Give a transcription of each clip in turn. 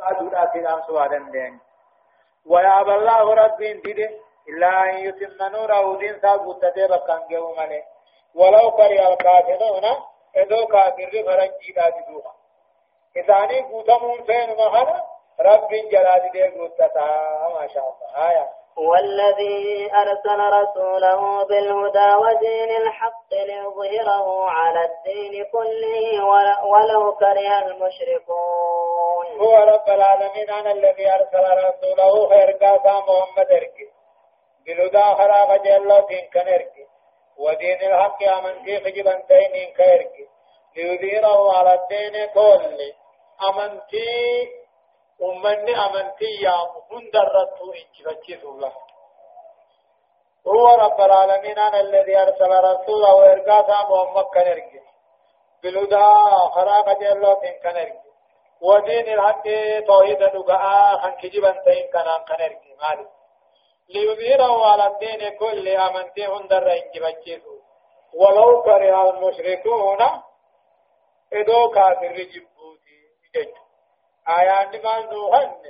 قادوا لا تلام سوادا دين ويا الله رب دين إلا أن يتم نوره دين سابو تدير كان جو ملي ولو كره الكافرون إذو كافر فرنجي لا جدوها إذاني قوتمون سين مهنا رب جلال دي قوتتا ما شاء الله. آية والذي أرسل رسوله بالهدى ودين الحق ليظهره على الدين كله ولو كره المشركون. هو رب العالمين أنا الذي أرسل رسوله خير كاسا محمد إركي بالهدى خلاق جل دين كنركي ودين الحق أمنتي خجبا تينين كيركي ليظهره على الدين كله أمنتي أمني أمنتي يا هندرتو إنجفتشيس الله هو رب العالمين أنا الذي أرسل رسوله وإرقاتا محمد كنرجي بالهدى خراق جلوت كنرجي ودين الحق توحيد دقاء خن كجبا تين كنان كنرجي مالك ليظهره على الدين كل أمنتي هندر إنجفتشيس ولو كره المشركون إدو كافر جبوتي جيجو آيان ما نوهن.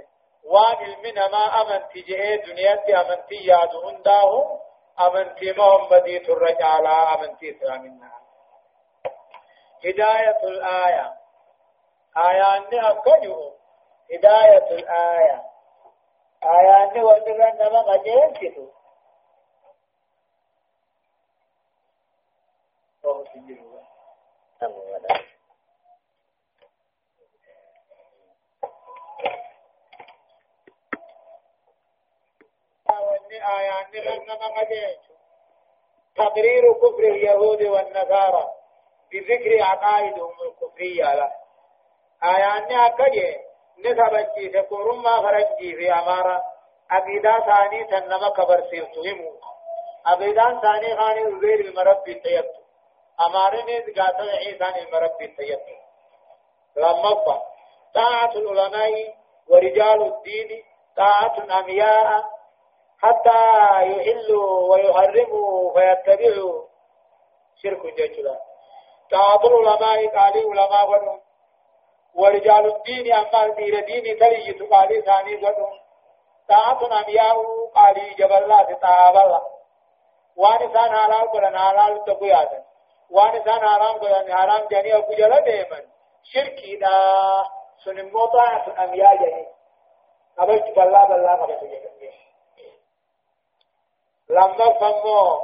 وان علمنا ما أمنتي جئي دنيا أمنتي ياد هنداه أمنتي محمدي الرجال أمنتي سلامنا. هداية الآية. آيان أكجو. هداية الآية. آيان وجبن نما قجين كتو آيان لنما قديش تقرير كفر اليهود والنصارى بذكر عقائدهم الكفرية لا. آيان أكجي. نسبتي سكورم ما فرنجي في أمارة. أبيدا ثاني تنما كبر سيرتهم أبيدا ثاني خاني أبير المربي تيبت أمارة نيز قاتل عيسان المربي تيبت لما طاعة العلماء ورجال الدين طاعة الأنبياء حتى يحلوا ويحرموا فيتبعوا شرك جيشلا تعاطر علماء قالي علماء ودون ورجال الدين أما دير دين تلي تقالي ثاني ودون طاعة أنبياء قالي جبل الله تعالى الله. وان سان حلال قرن حلال تقوياتا وان سان حرام قرن حرام جاني أبو جل ديمن شركي دا سنمو طاعة أنبياء جاني أبو بلا بلا قبل تجيب لما فمو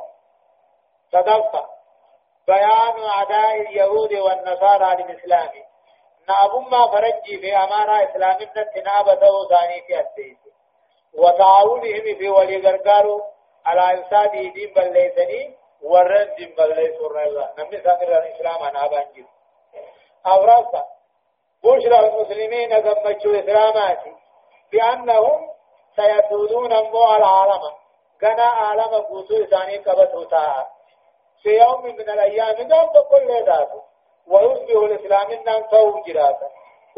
صدقت. بيان أعداء اليهود والنصارى للإسلام. نعم ما فرجي في أمانة إسلام من تنابة ثاني في السيس وتعاونهم في ولي غرغارو على إفساد دين بل ورن دين بل ليس الله نمي سامر الإسلام أنا بانجل أوراسا بشرى المسلمين قمتشوا إسلاماتي. بأنهم سيسودون أمو العالم. كان عالم قوتو إساني قبطو تاها في يوم من الأيام نعم كل ذاته. ويصبح الإسلام نعم فهو جراتا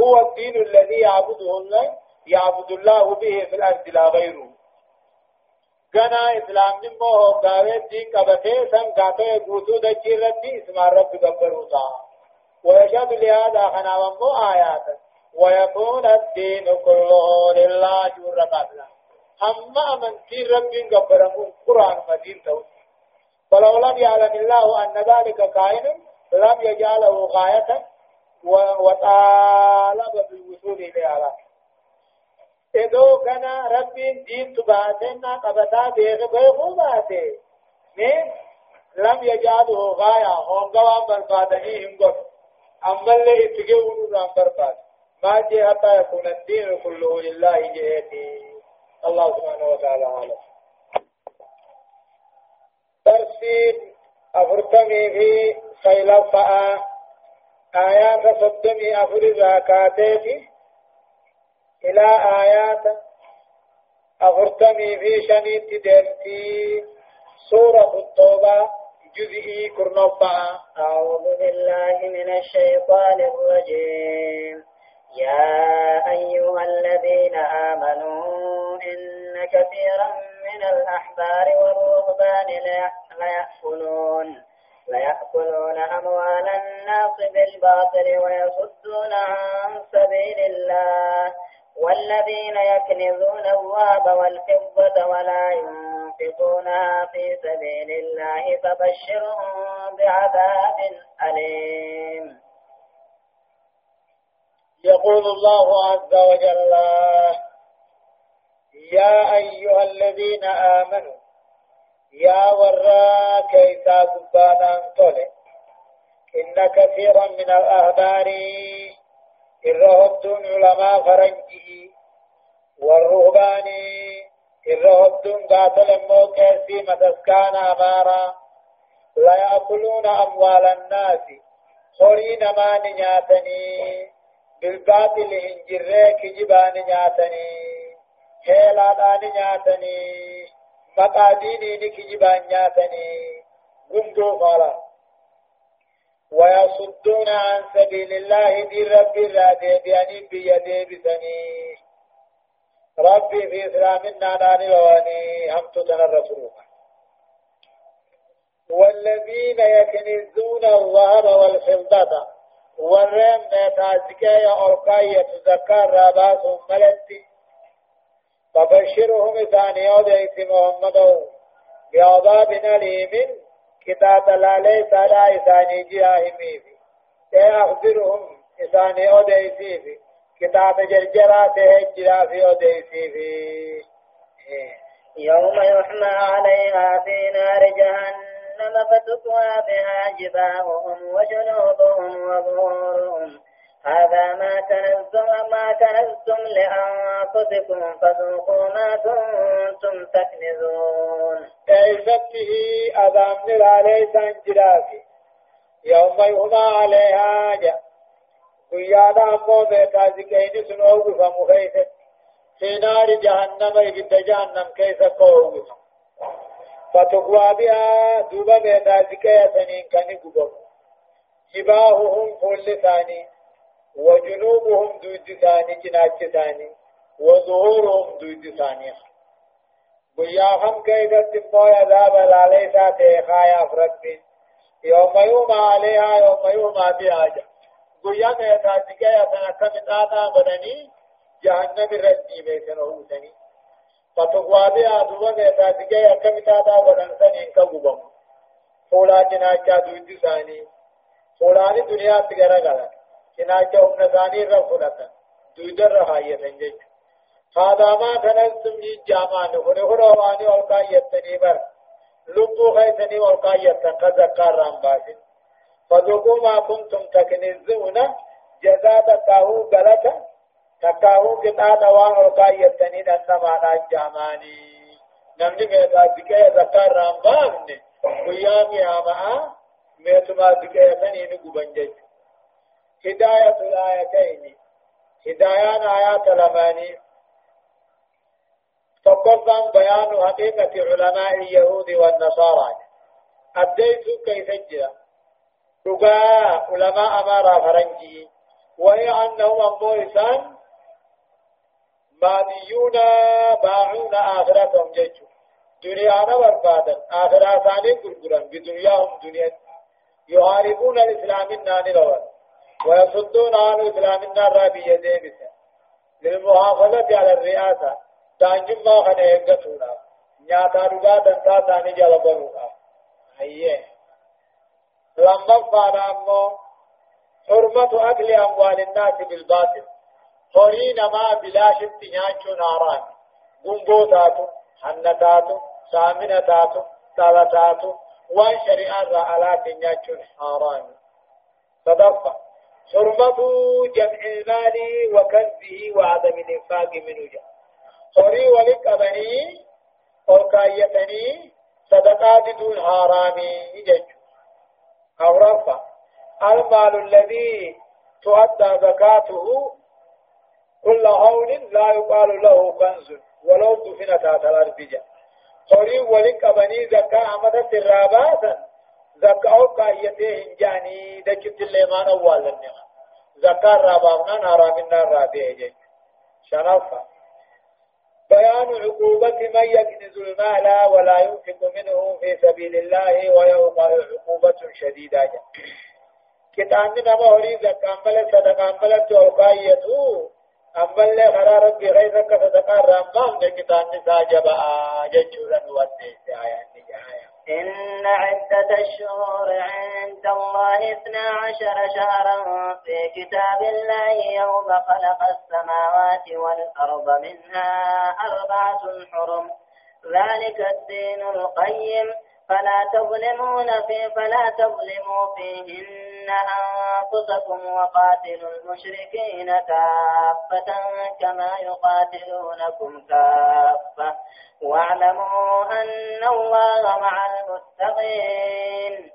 هو الدين الذي يعبده الله يعبد الله به في الأرض لا غيره. كان إسلام نمو هو قاوة دين قبطه سن قاطه قوتو دجيرت اسم رب قبر تاها ويشهد لهذا خناوان آيات ويكون الدين كله لله جور قبله أما من في رب قبره قرآن مدين تو ولو لم يعلم الله أن ذلك كائن لم يجعله غاية وطالب بالوصول إليها إذا كان رب دين تباتنا قبتا بيغ بيغو باتي مين لم يجعله غاية. هم قوام بربادني هم قد أما اللي اتقوا رام برباد ما جي حتى يكون الدين كله لله جهتي الله سبحانه وتعالى عالم. ترسيب أفرتمي في خيلفاء آيات صدمي أفر زكاتيتي إلى آيات أفرتمي في شنيت دمتي سورة التوبة جزئي كرنفاء أعوذ بالله من الشيطان الرجيم. يا أيها الذين آمنوا إن كثيرا من الأحبار والرهبان ليأكلون ليأكلون أموال الناس بالباطل ويصدون عن سبيل الله والذين يكنزون الذهب والفضة ولا ينفقونها في سبيل الله فبشرهم بعذاب أليم. يقول الله عز وجل يا أيها الذين آمنوا يا ورا كيسا قبانا طلع. إن كثيرا من الأهبار الرهبتون علماء فرنجي والرهبان الرهبتون قاتل الموكسي متسكان أمارا. لا يأكلون أموال الناس خورين ما نياتني بالباطل هنجرك جبان نياتني هيلا دان نياتني مقاديني نكجبان نياتني قندو فالا ويصدون عن سبيل الله دي رب الرادي بياني بيدي بسني ربي في إسلامنا ناني واني هم تتنرسوها والذين يكنزون الذهب والفضة والرم ميتاسكية أرقاية تذكر راباتهم ملتي فبشرهم ثاني ديس محمد بعذاب أليم كتاب لالي سالا إساني جاهمي في أخبرهم إساني أديسي في كتاب جرجرا تهجرا في أديسي في يوم يحمى عليها في نار جهنم فتكوى بها جباههم وجنوبهم وظهورهم. هذا ما كنزتم ما كنزتم لأنفسكم فذوقوا ما كنتم تكنزون. كيفته أذامن عليه سنجرافي يوم يهما عليها جاء قيادا أمو بيتا زكين سنوه فمخيث في نار جهنم إبت جهنم كيف قوه فتقوى بها دوبا بيتا زكي سنين كان قبر جباههم كل ثاني وجنوبهم دوج ثاني جناج ثاني وظهورهم دوج ثاني بياهم كيدا تمو يذاب لاليسا تيخايا فرقين يوم يوم عليها يوم يوم بها جا بيا ميتا تكيا سنكا متاتا بدني جهنم ردي بيتن هوتني فتقوى بها دوبا ميتا تكيا كمتاتا بدن سنين كبوبم فولا جناجا دوج ثاني فولاني دنيا humna isaanii irra fudhatan duudarra kaayyatan jechuudha. Haadaamaa kanattum jijjaamaan kuni hura waanii ol kaayyattanii bar lubbuu keessanii ol kaayyattan ka zakkaarraan baasin. فذوقوا ما كنتم تكنزون جزاء تكاهو غلطة تكاهو قطعة وان وقاية تنين أنما نجاماني نمني ميتا ذكاية ذكار رامبامني قيامي آمعا ميتما ذكاية تنين قبنجج هداية الآيتين هدايان آيات لماني فقفا بيان حقيقة علماء اليهود والنصارى أديت كيف جرى رقاء علماء أمارا فرنجي وهي أنهم أمويسان ماديون باعون آخرتهم جيجو دنيانا بربادا آخرة ثاني قرقرا بدنياهم دنيا يحاربون الإسلام الناني لون ويصدون عن إسلام النار بيديه للمحافظة على الرئاسة دانجم ما خنا ينقصونا نياتا رغا دنتا تاني جلبنونا أيه لما فانا حرمة أكل أموال الناس بالباطل هورين ما بلا شت نياچو ناران غنبو تاتو حنتاتو سامنة تاتو تالتاتو وان شريعة رألات نياچو حرام صدقة حرمة جمع المال وكنزه وعدم الإنفاق منه جاء خوري ولك أبني أو كايتني صدقات دون حرامي يجج أو رفع المال الذي تؤدى زكاته كل هون لا يقال له كنز ولو دفن تحت الأرض جاء خوري ولك أبني زكاة أمدت الرابات زكاة كايته هنجاني دجت الليمان أول النعم زكاة رابعنا حرامنا رابع شرفا بيان عقوبة من يكنز المال ولا ينفق منه في سبيل الله ويوقع عقوبة شديدة كتاب نما هوري زكاة مل صدقاء مل توقايته أما اللي خرا ربي غيرك فتقار رمضان لكتان نساء جبعا آية إن عدة الشهور عند الله اثنا عشر شهرا في كتاب الله يوم خلق السماوات والأرض منها أربعة حرم. ذلك الدين القيم. فلا تظلمون في فلا تظلموا فيهن أنفسكم وقاتلوا المشركين كافة كما يقاتلونكم كافة. واعلموا أن الله مع المتقين.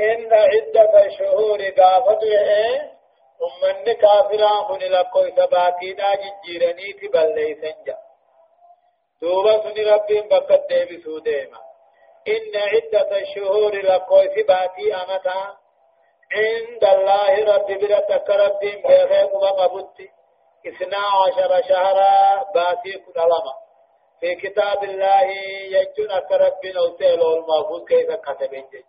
إن عدة شهور قافتوا أمني كافران من لقوي سباتينا ججيرني تبليسن جا دوبا سني ربين بقت ديبسو ديما. إن عدة الشهور لقوي سباتي أمتا عند الله رب برتك رب بيغيب وقبت إثنا عشر شهرا باتي كل في كتاب الله يجون أكرب نوتيل المحفوظ كيف كتب جج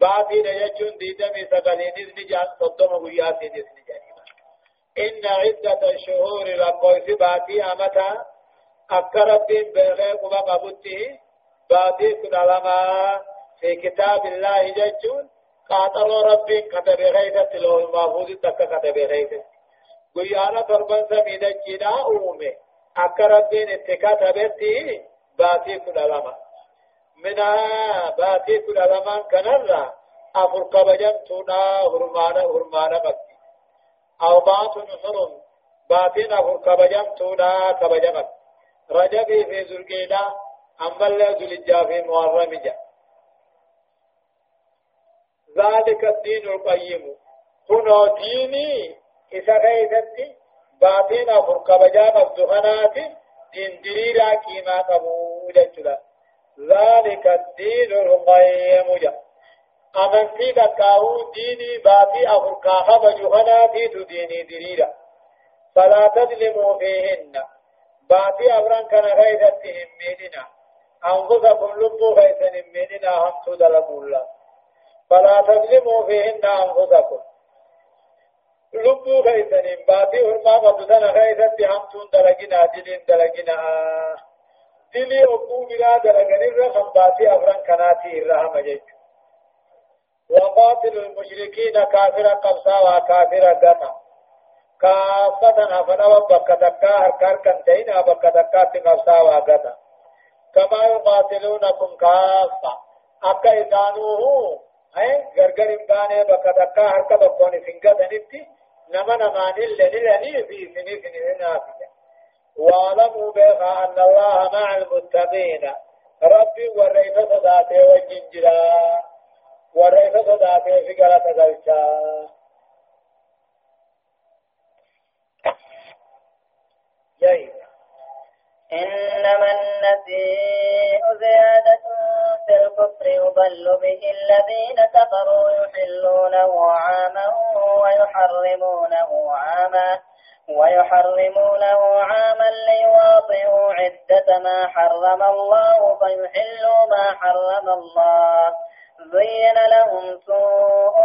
باتي يجون ديدمي سقلين إذن جان صدم وياسين إذن جانيما إن عدة الشهور لقوي في باتي أمتا أكرب بيغيب وقبته باتي كل في كتاب الله ججون قاتلوا ربي كتب غيثة له المحفوظ تك كتب غيثة قيانا تربان سميدا جنا أومي أكا ربين اتكاتبتي باتي كل لما منها باتي كل لما كنرى أفر قبجن تونا هرمانا هرمانا قبتي أو بات حرم باتين أفر قبجن تونا قبجن رجبي في زرقيدا أما اللي زلجا في محرم ذلك الدين القيم. هنا ديني إذا غيثتي باتين أفر كبجا مفتوحنات دين دريرا كيما قبولة جدا. ذلك الدين القيم. جا أمن في دكاو ديني باتي أفر كاخب جهنات ديني فلا تظلموا فيهن. أنفسكم لبوا غيثن مننا هم تدلقوا الله فلا تظلموا فيهن أنفسكم. لبو خيسن باتي هرما قبضنا خيسن همتون دلقنا دلين دلقنا. دلي أبو بلا دلقن الرخم باتي أفران كناتي الرحم جيج وقاتل المشركين كافرا قبصا وكافرا قطا كافة أفنا وبكتكا هركار كنتين وبكتكا تقبصا وقطا كما يقاتلونكم كافة. أكا إذانوه أي غرغر إمباني بكتكا هركا بكوني سنگتنتي نما نمان لنلني في سني سني نافية واعلموا بها أن الله مع المتقين. ربي وريف صداته والجنجرا وريف صداته في قلة ذلك جيد إنما النسيء زيادة في الكفر يضل به الذين كفروا يحلونه عاما ويحرمونه عاما ويحرمونه عاما ليواطئوا عدة ما حرم الله فيحلوا ما حرم الله. زين لهم سوء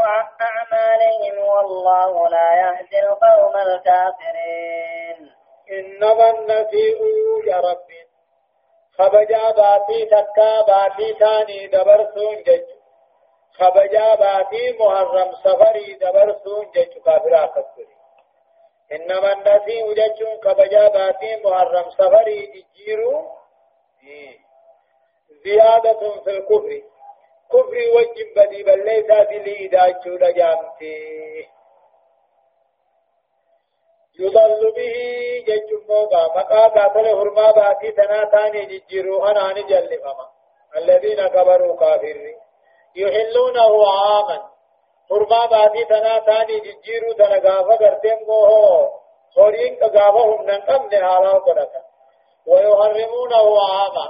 أعمالهم والله لا يهدي القوم الكافرين. إنما النسيء يا ربي. خبجا باتي تكا باتي ثاني دبرسون جج. خبجا باتي محرم سفري دبرسون جج كافرا كفري. إنما النسيء جج خبجا باتي محرم سفري ججيرو. زيادة في الكفر. كفر وجب بدي بل ليس دلي داجو لجامتي. يضل به ججموغا مقا قاتل هرما باتي تنا تاني ججرو أنا نجل فما. الذين كبروا كافر يحلونه عاما. هرما باتي تنا تاني ججرو تنا غافا قرتم موهو خورين قافهم ننقم نهالا قرتا ويحرمونه عاما.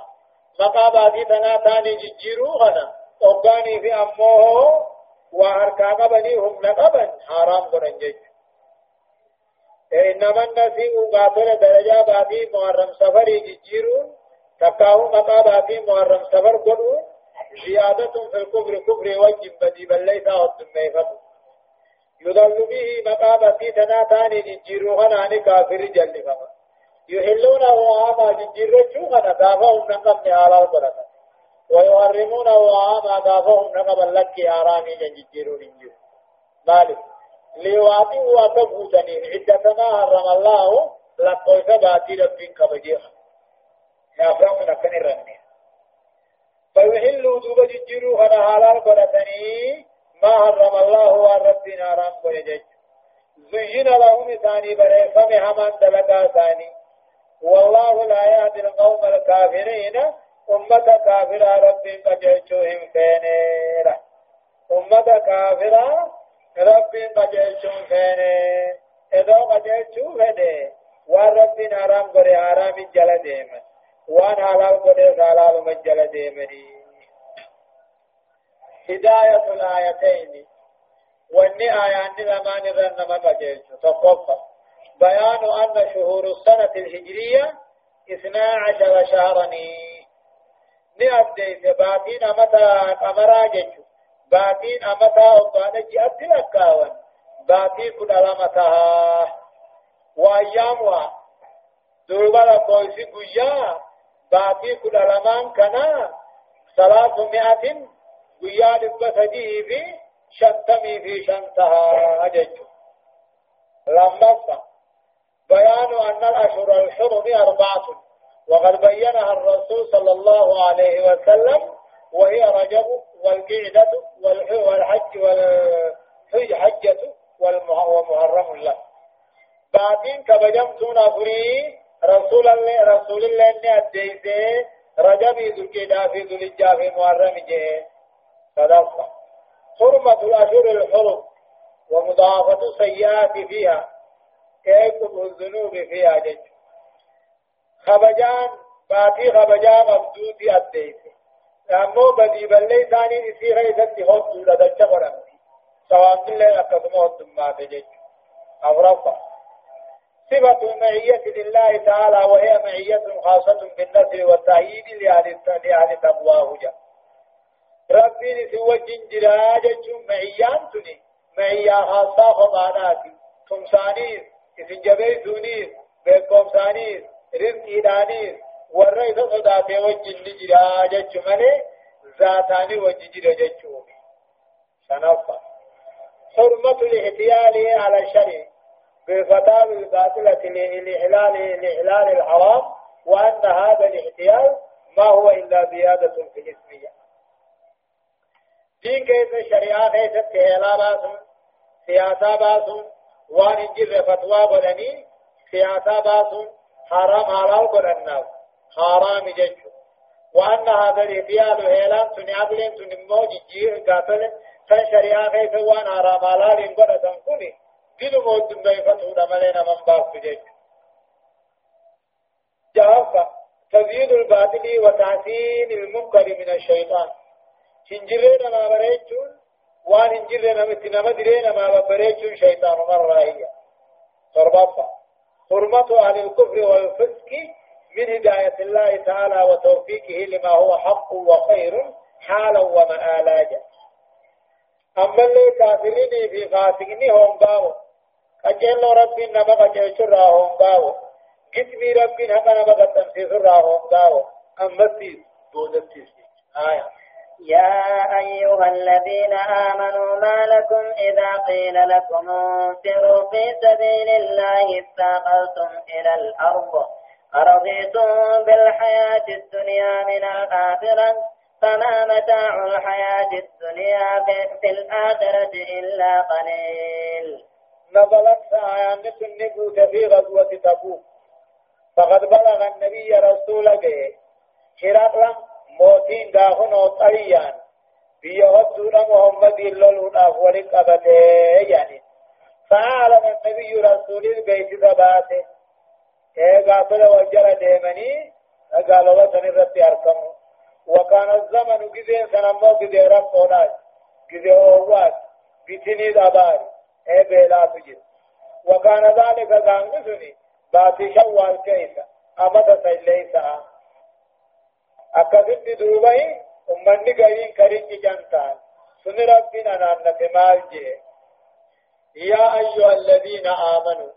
مقا باتي تنا تاني ججرو أنا أباني في أموه وهركا قبني هم نقبا حرام قرن ججو إنما النسيء قاتل درجة باتي محرم سفري ججيرون تكاو مقا باتي محرم سفر قلو زيادة في الكفر كفر وجب بدي بل ليس الدميفة يضل به مقابتي تناتاني جنجيرو هناني كافر جل فما. يحلونه عاما جنجيرو شوغنا دافهم نقم نعالا بركة ويحرمونه عاما دافهم نقم لك آرامي جنجيرو ننجيرو مالك. ليواطئوا وتبوتني عدة ما حرم الله لقوي ثباتي لبين كبجيخ يا فرمنا كن الرمي فيحلوا دوب جنجيرو هنا حلال بركني ما حرم الله وربنا رام كويجج زين لهم ثاني بريفم همان دلقا ثاني. والله لا يهدي القوم الكافرين. أمة كافرة رب قجيشوهم فينيرا أمة كافرة رب قجيشوهم فينيرا إذا قجيشو فينيرا وان ربنا رام قري حرام جل ديمن وان حلال قري حلال مجل ديمني هداية الآيتين واني آيان لما نرن ما بجيش تقفى بيان أن شهور السنة الهجرية اثنا عشر شهرا نأبدي باتين أمتا قمرا جيش باتين أمتا أبانا جئت لكاون باتي كل ألمتها وأيامها دوبا لقويسي قيا باتي كل ألمان كنا ثلاثمائة guyyaa dhibba sadii fi shantamii fi shantahaa jechu لمصة بيان أن الأشهر الحرم أربعة وقد بينها الرسول صلى الله عليه وسلم وهي رجب والقعدة والحج والحج حجة ومحرم له. بعدين كبجمتون أفري رسول الله رسول الله إني أديته رجب ذو القعدة في ذو الحجة في محرم جه. صدقة. حرمة الأشهر الحرم ومضاعفة السيئات فيها. كيكم الذنوب فيها جج. خبجان باتي خبجان مبدودي الديس أمو بدي بلي ثاني نسي غيثت هود لدى قرمتي سواء الله أكثم هود ما تجج أغرفة صفة المعية لله تعالى وهي معية خاصة بالنصر والتأييد لأهل تقواه جل ربين سوى جرا جچون معيان تني. معيا خاصة خباناتي تمسانيس اسن جبيتونيس بيقوم سانيس رزقي دانيس ورئيس صداتي وجن جرا جچو ملي ذاتاني وجن جرا جچو شنفة حرمة الاحتيال على الشرع بالفتاوى الباطلة لإحلال لإحلال الحرام وأن هذا الاحتيال ما هو إلا زيادة في الاسمية دين كيف شريعة كيف تهلا باسون سياسة باسون وان انجر فتوى بدني سياسة باسون حرام حلال بدنا حرام ججو وأن هذا الإبيال هيلان تنعبلين تنمو جيجي قاتل. تن شريعة كيف وان حرام حلال انقر تنكوني دين موت فتوى دمالين من باس ججو جواب تزيد الباطل وتحسين المنكر من الشيطان. hinjirree namaa bareechuun waan hinjirre namitti nama diree namaa bareechuun shayxaanuma raayya torbaffa حرمة أهل الكفر والفسق. من هداية الله تعالى وتوفيقه لما هو حق وخير حالا ومآلاجا. أما اللي كافرين في فاسقني هم باو. أجل ربي نما قجل شرا هم باو. كتبي ربي نما قتنسي شرا هم باو. أما التيس بودتيس آية. يا أيها الذين آمنوا ما لكم إذا قيل لكم انفروا في سبيل الله استاقلتم إلى الأرض. أرضيتم بالحياة الدنيا من الآخرة فما متاع الحياة الدنيا في الآخرة إلا قليل. نزلت آيات النبوة في غزوة تبوك فقد بلغ النبي رسوله هرقل موتين داخن وطريان بيهدون محمد للهداف ولقبته يعني. فعلم النبي رسول البيت ذباته. إيه قاتل وجر ديمني قال وطن الرب أركمه وكان الزمن جزين سنمو جزين رفوناج جزين أوات بتني دبار إيه بلا تجد وكان ذلك قام باتي شوال كيسا أمد سيليسا akkasitti duubai ummanni gariin karinni jantaan suni rabbiin anaannate maal jee? يا أيها الذين آمنوا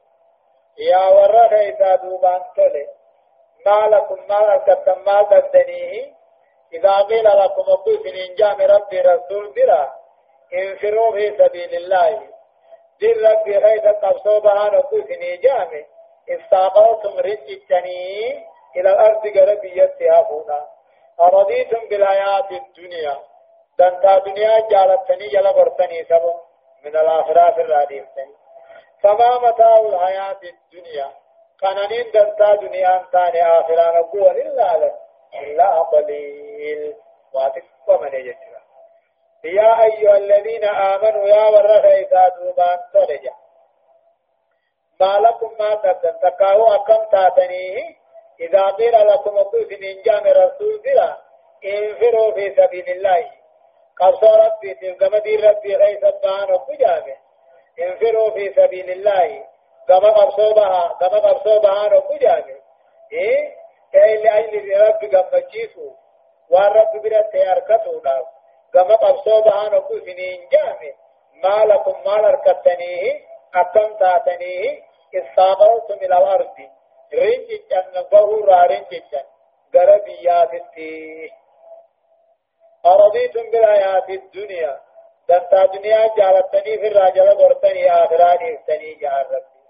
يا ورخ إذا دوبان تولي ما لكم ما لكم ما تدنيه إذا قيل لكم أبوس إن جام ربي رسول برا انفروا في سبيل الله دل ربي غيث تبصوا بها أبوس إن جام استاقلتم رجتني إلى الأرض قربيتها هنا أرضيتم بالحياة الدنيا دنتا دنيا جالتني جل برتني سبو من الآخرة الراديفتني فما متاع الحياة الدنيا. قنانين دنتا دنيا تاني آخرة نقول إلا لك. إلا قليل. واتقوا من يجترا يا أيها الذين آمنوا يا ورغ إذا دوبان تلجا ما لكم ما تبدن تكاو أكم تاتنيه إذا قيل لكم أقول من جام رسول بلا انفروا في سبيل الله. قصر ربي تلقم دي ربي غيث الدعان وكجامه انفروا في سبيل الله. كما قبصوا بها كما قبصوا بها وكجامه إيه؟ إيه لأجل ربي قمجيسو والرب برت يركتو داو كما قبصوا بها وكجامه جامه ما لكم ما لركتنيه أكم تاتنيه استاغلتم إلى الأرض. رنجتن بهورا رنجتن غربياتي أرضيتم بالحياة الدنيا. دنتا دنيا جالتني في الراجل برتني آخراني افتني جار ربي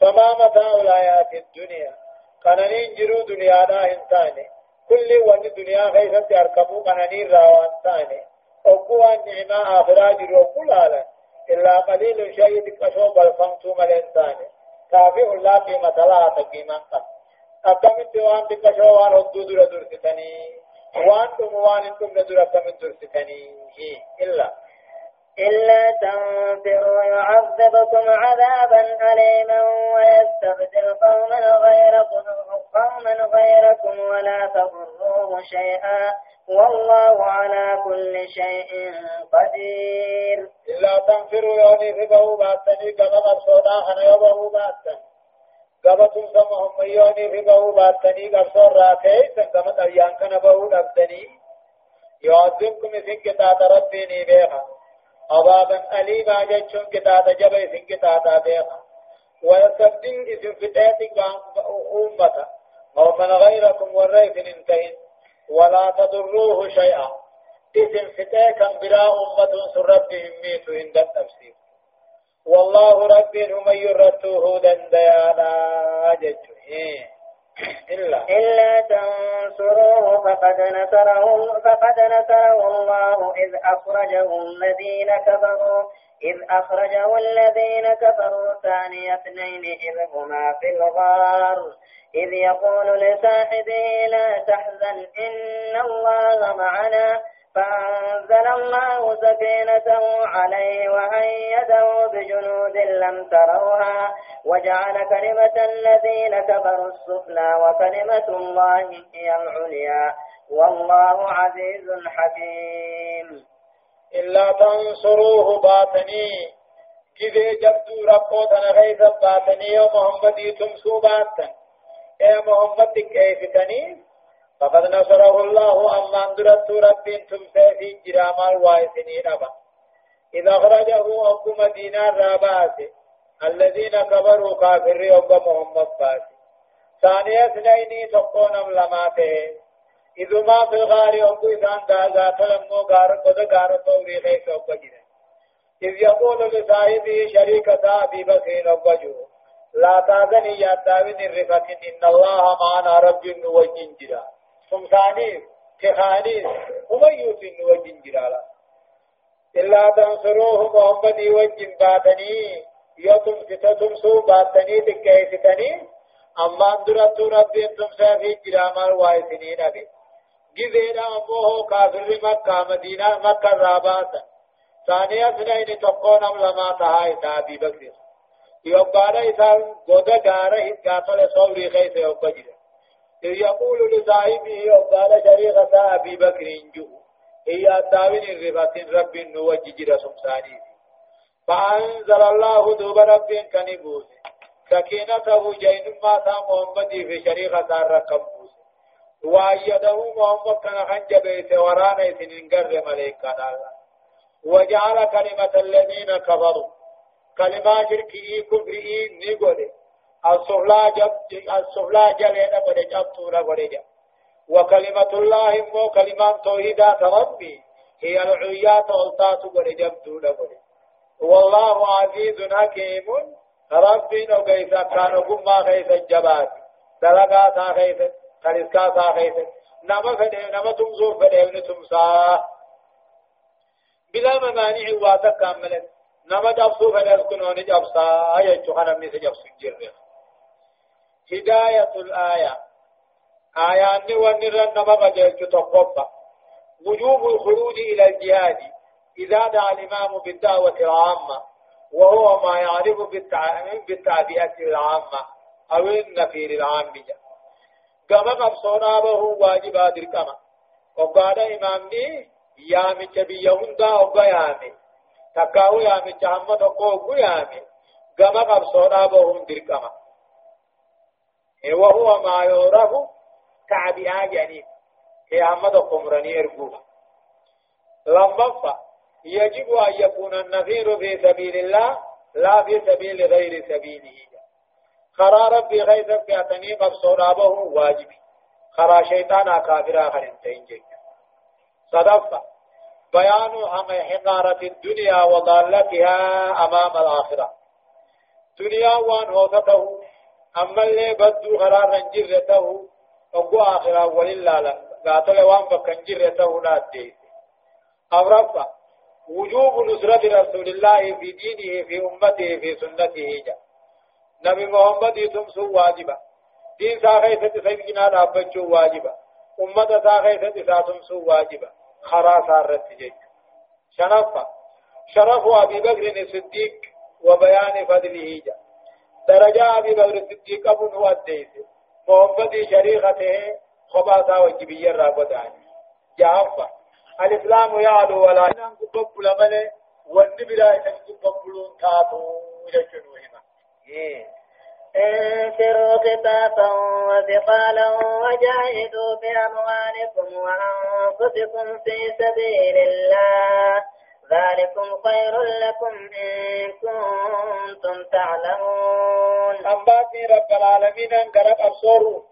فما متاع الحياة الدنيا قنانين جرو دنيا دا انساني كل وان دنيا خيست يركبو قنانين راوان ثاني أقوى النعمة آخرا جرو كل آلا إلا قليل شيء دكشو بالفنتم الإنسان كافي الله قيمة لا تقيمة قد أكمل دوان دكشو وان هدو درستني وان دم وان أنتم ندر أكمل درستني إلا إلا تنفروا يعذبكم عذابا أليما ويستبدل قوما غيركم قوما غيركم ولا تضروه شيئا. والله على كل شيء قدير. إلا تنفروا يوني في بهو باتني كما مبسوطا خنا يبهو باتن كما تنسمهم يوني في بهو باتني قبصور راتي كما تريان كان بهو دبتني يعذبكم إذن كتاب ربيني بيخا عذابا أليما جيشون كتاب جبه إذن كتاب بيخا ويستبدل إذن فتاتك أمة قوما غيركم والريف انتهن ولا تضروه شيئا. إذن فتاكا بلا أمة سربهم ميت عند التفسير والله رب هم يرتوه دنديانا جج إلا. إلا تنصروه فقد نصره فقد نصره الله إذ أخرجه الذين كفروا إذ أخرجه الذين كفروا ثاني اثنين إذ هما في الغار. إذ يقول لصاحبه لا تحزن إن الله معنا. فأنزل الله سكينته عليه وأيده بجنود لم تروها وجعل كلمة الذين كفروا السفلى وكلمة الله هي العليا والله عزيز حكيم. إلا تنصروه باتني كذا جبدو رقوتنا غيث باتني ومحمد تمسو باتن يا محمد كيف تنين فقد نصره الله أما أندرت رب تمسى في جرام الوائسين أبا إذا أخرجه أبو مدينة رابات الذين كبروا كافر أبو محمد باس ثانية اثنين تقون لماته. إذ ما في الغار أبو إذان دازا تلمو غار قد غار طوري خيس أبو جنة إذ يقول لصاحبه شريكة أبي بكر أبو جو لا تاذني يا داوين الرفة إن الله معنا رب وجن جرا سمسانيف تخانيف هم يوتين وجن جرالا إلا تنصروه محمد وجن باتني يوتم ستتم سو باتني تكيستني أما أندرت ربي أنتم سافي جرامال وايسنين أبي جزينا أموه كافر مكة مدينة مكة راباتا ثانية اثنين تقون أملما تهاي تابي بكر يوبالا إسان غدا غارة هتقاتل صوري خيس يوبجر. إذ يقول لصاحبه وقال شريخة أبي بكر جو هي الداوين الرفات رب نوججر سمساني. فأنزل الله دوب رب كنبوس. سكينته جين ما تا محمد في شريخة ركبوس وأيده محمد كان خنج بيت ورانا سننقر ملائكة الله وجعل كلمة الذين كفروا. كلمة شركي كفري نيقولي. السفلى جب السفلى جل نقول جب تورا قولي وكلمة الله مو كلمة توحيدة ربي هي العليا تولتات قولي جب تورا قولي والله عزيز حكيم ربي نو كيسا كانوا كما كيسا جبات دلقاتا كيسا كالسكاتا كيسا نما فده نما تمزور فده نتمسا بلا ممانع واتا كاملت نما جبسو فده كنون جبسا آية جوخنا ميسا جبسو جرر هداية الآية آيان ونرن نما قجلت تقبا وجوب الخروج إلى الجهاد إذا دعا الإمام بالدعوة العامة وهو ما يعرف بالتعبئة العامة أو النفير العامية كما قبصونا به واجب هذه كما وقال إمامني يا من جبي يهندا وقا يامي تكاو يا من جحمد وقا يامي كما قبصونا به دركما وهو ما يعرف تعبئة جنين هي أحمد قمرني أرجوها لما يجب أن يكون النذير في سبيل الله لا في سبيل غير سبيله. خرا ربي غيث في أتني قد صرابه واجبي. خرا شيطان كافرا خرنتين جيك صدفة بيان حقارة الدنيا وضالتها أمام الآخرة. دنيا وان هوتته أما اللي بدو خرا رنجرته أبو آخرة ولله لا قاتل وان بكنجرته لا دي. أورفا وجوب نصرة رسول الله في دينه في أمته في سنته جاء نبي محمد تمسو واجبا. دين ساخي ست سيدنا رابچو واجبا. أمة ساخي ست ساتمسو واجبا. خرا سارت جيك شرف شرف أبي بكر الصديق وبيان فضله جاء درجة أبي بكر الصديق أبو هو الديس. محمد شريخته خباثا وجبيا رابطاني جافا الإسلام يعلو ولا. ينقب لمن والنبلا ينقب تاتو إلى جنوهما انفروا خفافا وثقالا وجاهدوا بأموالكم وأنفسكم في سبيل الله. ذلكم خير لكم إن كنتم تعلمون. أنباتي رب العالمين أن قرب أبصروا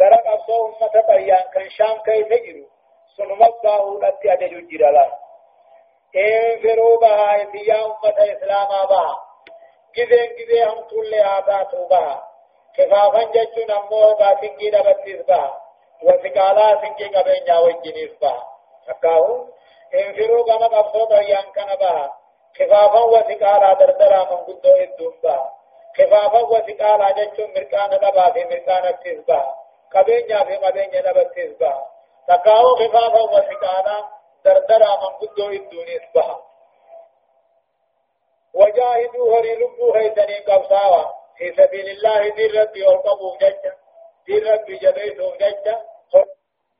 قرب أبصروا أمة بيان كان شام كيف يجروا سنمتا هودت أججو جرالا انفروا بها يا أمة إسلاما بها كذين كذين هم طول آتاتوا بها كفافا ججون أمو باسنجي دبتيس بها وسقالا سنجي قبين جاوين جنيس بها أكاهو انفروا كما قبصوا بيان كان بها خفافا وسقالا دردرا من قدو بها خفافا وسقالا ججون مركان دبا في مركان اتيس بها قبين جا في قبين جنبتيس بها تقاو خفافا وثقالا دردرا من قدو الدوني اصبحا وجاهدوا هري لبو هيدني قبصاوا في سبيل الله دي ربي والقبو ججا دي ربي جبيتهم ججا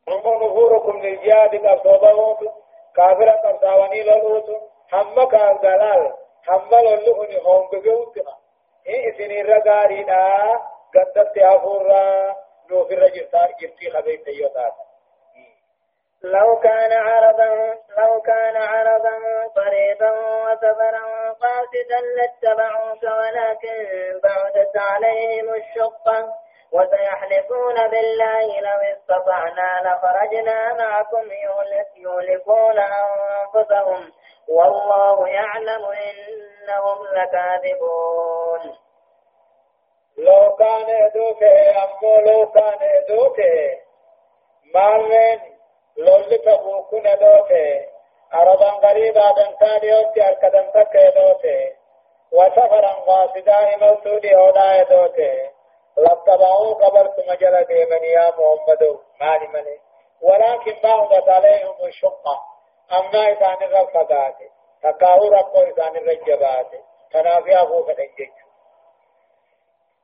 هم نفوركم للجهاد قبصوبهم كافرا قبصاواني للوتو هم كان دلال هم للهن هم بقوتنا إيه سنين رقاري دا قدت أفورا نوفر جرتار جرتي خبيت يوتاتا لو كان عرضا لو كان عرضا قريبا وسفرا قاصدا لاتبعوك ولكن بعدت عليهم الشقة. وسيحلفون بالله لو استطعنا لخرجنا معكم يهلكون أنفسهم. والله يعلم إنهم لكاذبون. لو كان دوكه أمو لو كان دوكه مالين لولي تبوكو ندوته أرضا قريبا دنتا ديوتي أركدن تكي دوته وسفرا قاصدا إموتو ديودا دوته لاتبعوا قبرت مجرى ديمن يا محمد. مالي مني. ولكن بعضت عليهم الشقة. أما إذان الرفضات. تكاو ربو إذان الرجبات. تنافي أبو فنجج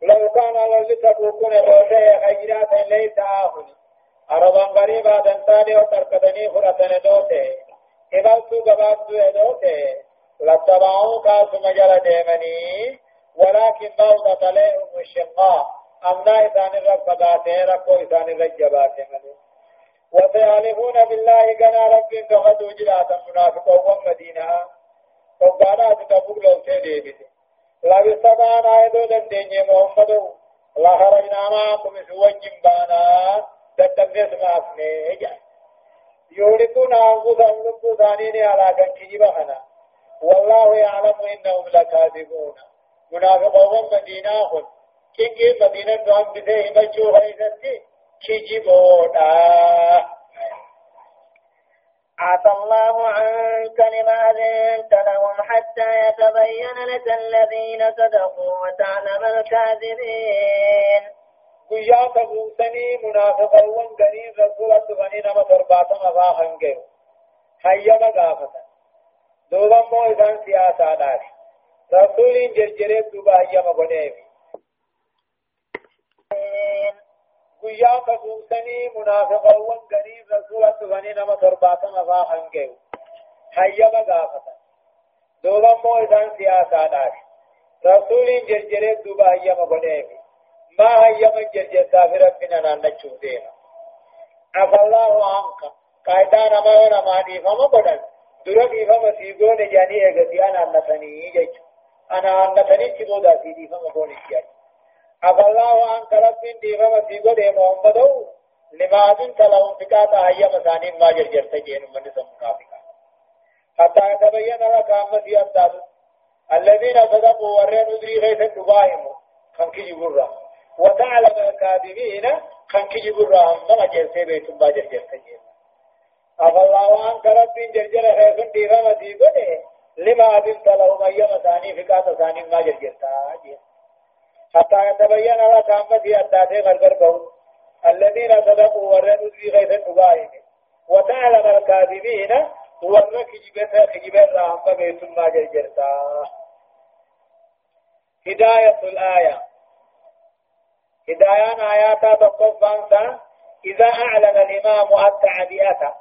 لو كان لولي تبوكو ندوته خيرات ليس آهني أرضا قريبا دنساني وتركتني فرطن دوته إبالتو قبابتو دوته لاتبعوا كاسو مجال ديمني. ولكن بعضت عليهم الشقاء أمنا إسان الرفقاته ركو إسان الرجباته مني. وسيعلمون بالله كنا رب فقدوا جلاتا منافقا ومدينة وقالات تبوك لو تدي بده لا بسبانا يدو دندين محمد. لا خرجنا معكم سوى جنبانا دندن ما أفني. يولدون أنفسهم لبو ثانين على كان كجبهنا والله يعلم إنهم لكاذبون. منافقون مدينة خل كنجي مدينة دوام بده مجو غيثتي كجبونا عفى الله عنك لما أذنت لهم حتى يتبين لك الذين صدقوا وتعلم الكاذبين guyyaa kabuusanii munaafiqawwan gariin rasuula dhufanii nama torbaatama faa hangeeru hayyama gaafatan duuba immoo isaan siyaasaadhaaf rasuuliin jirjiree duuba hayyama godheefi guyyaa kabuusanii munaafiqawwan gariin rasuula dhufanii nama torbaatama faa hangeeru hayyama gaafatan duuba immoo isaan siyaasaadhaaf rasuuliin jirjiree duuba hayyama godheefi ما هي من جرجتا في ربنا نانچو دينا عفى الله عنك قاعدان ما ولا ما دي فما بدن درني فما سيغون جاني اگتي أنا نتني جچ أنا نتني تبودا سيدي فما بوني جاي عفى الله عنك رب دي فما سيغو دي محمد لما دين تلهم فكاتا هي مساني ما جرجتا جين من سمكافكا حتى يتبين لك أمتي أبداد الذين صدقوا ورين أدري غيث دبائهم خنكي جبرا وتعلم الكاذبين كان كجب الرحم ما جلسي بيت ما جلسي تجيب أفالله عنك رب جرجر خيفن ديفا مسيبه لما أذنت لهم أيام ثاني فكاة ثاني ما جلسي تجيب حتى يتبين أمتي أداته غرغر بهم الذين صدقوا ورنوا في غيث النبائم وتعلم الكاذبين ورن كجبت كجب الرحم بيت ما جلسي هداية الآية. هدايان آياتا تقفان إذا أعلن الإمام التعبئة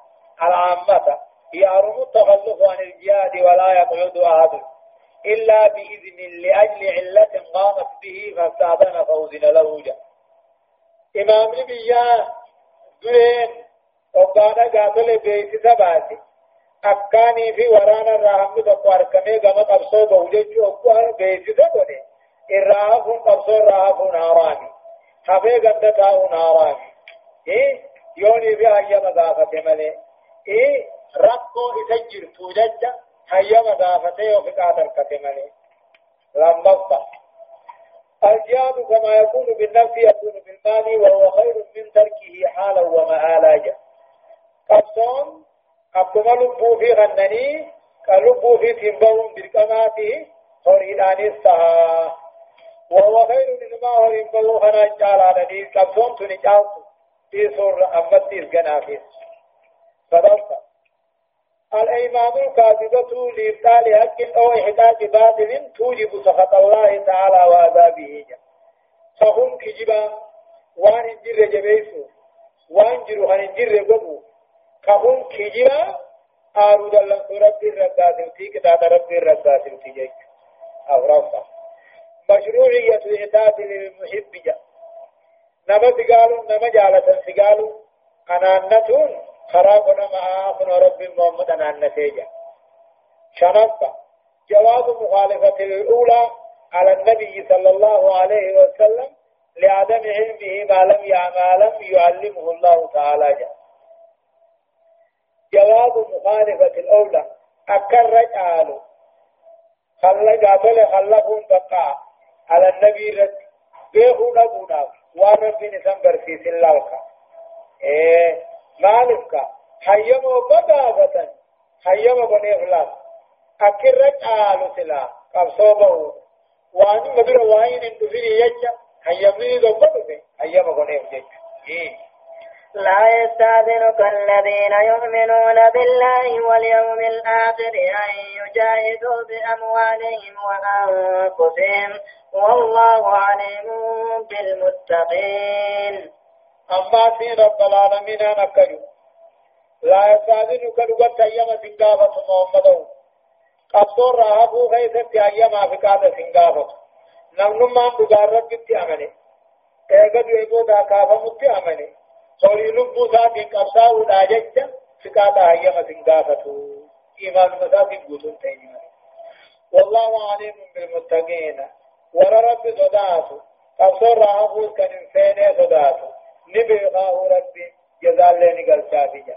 العامة. يأرم التخلف عن الجهاد ولا يقعد أحد. إلا بإذن لأجل علة قامت به فاستأذن فوزن له جاء. إمام نبيا درين وقانا قاتل بيت ثباتي أكاني في ورانا الرحمة تقوار كمي قمت أبصو بوجج وقوار بيت ثباتي الرافون قبصو الرافون آرامي. hafee ganda taa'u naaraan yoonii fi hayyama gaafate malee rakkoo isa jirtu jecha hayyama gaafate yoo fiqaa tarkate malee. Lammaffaa الجهاد كما يكون بالنفس يكون بالمال وهو خير من تركه حالا ومآلا جا قبصون أبكما لبو في غنني كلبو في تنبهم بالكماته خريدان السها وهو خير مما هو ينبغو خنا جال على دي كبسون تني جاو في سور الجنا في صدقت الإيمان الكاذبة لإبطال حق أو إحداث باطل توجب سخط الله تعالى وعذابه. فهم كجبا وان انجر جبيسو وان جرو هن انجر قبو كهم كجبا آرود الله رب الرقاتل تيك داد رب الرقاتل تيك أو رفع. مشروعية الإعداد للمحب جاء نما سقالوا نما جالة سقالوا أنانتون. خراقنا مع أخنا رب محمد أنانتيجا شنطة جواز مخالفة الأولى على النبي صلى الله عليه وسلم لعدم علمه ما لم يعمل لم يعلمه الله تعالى جاء جواز مخالفة الأولى. أكر رجعاله خلق قاتل خلقون بقى على النبي رد بيهو نبونا ورب نسان برسيس اللالك إيه مالك حيما بدافة حيما بني خلاص أكرت آلو سلا قبصوبه واني مدر وين اندفيني يجا حيما بني لا يستاذنك الذين يؤمنون بالله واليوم الآخر أن يجاهدوا بأموالهم وأنفسهم والله عليم بالمتقين أما في رب العالمين نكجو لا يستاذنك لغت أيام سنقافة محمد. قبصور راهبو غيثت أيام أفكاد سنقافة نمنما بغار ربك أمني ايغد يبو دا كافة مت أمني lubbuu isaatiin qabsaa'uudhaa jecha fiqaata hayyama sin gaafatu imaanuma isaatiin guutuun ta'e والله عليم بالمتقين. ورى رب صداته قصر راه كان فين صداته نبي غاه ربي جزال لني قال شافيا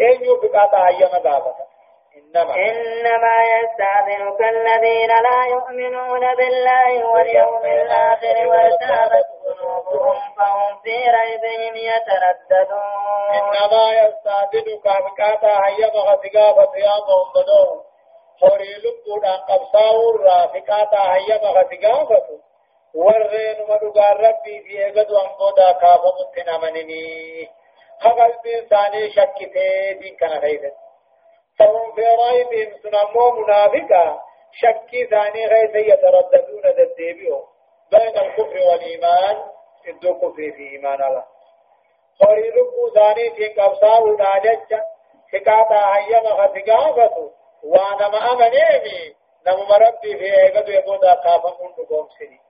اين يبقى أيام دابته إنما. إنما يستأذنك الذين لا يؤمنون بالله واليوم الآخر وارتابت قلوبهم فهم في ريبهم يترددون إنما يستأذنك بكاتا هيا مغتقا فتيامهم بدون horii lubbuudhaan qabsaa'uu irraa fiqaataa hayyama warreenuma dhugaan rabbii fi eegatu hamboodaa kaafamutti namanini haqalbiin isaanii shakkitee diin kana keessatti فهم في ريبهم سنمو منافقا شكي ثاني غيث يترددون تدبيهم بين الكفر والإيمان إدو كفر في إيمان الله خوري لبو ثاني في قبصاو ناجج فقاطا هيما خفقافتو وأنا ما امنيمي نمو مربي في قافا من نقوم سني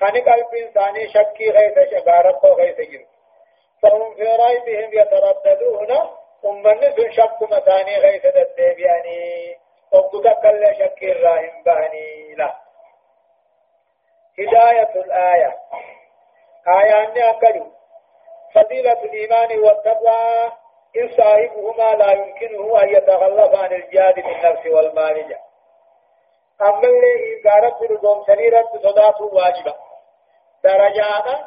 خاني قلب انساني شكي غيث شغارت غيث جر فهم في ريبهم يترددون. امن سن شك متاني غيث ددب يعني وقد كل شكي الراهم بهني لا. هداية الآية. آية أني أكلوا فضيلة الإيمان والتقوى. إن صاحبهما لا يمكنه أن يتغلب عن الجهاد بالنفس والمال. أما اللي إنكارت رقوم سنيرة صداته واجبة. درجات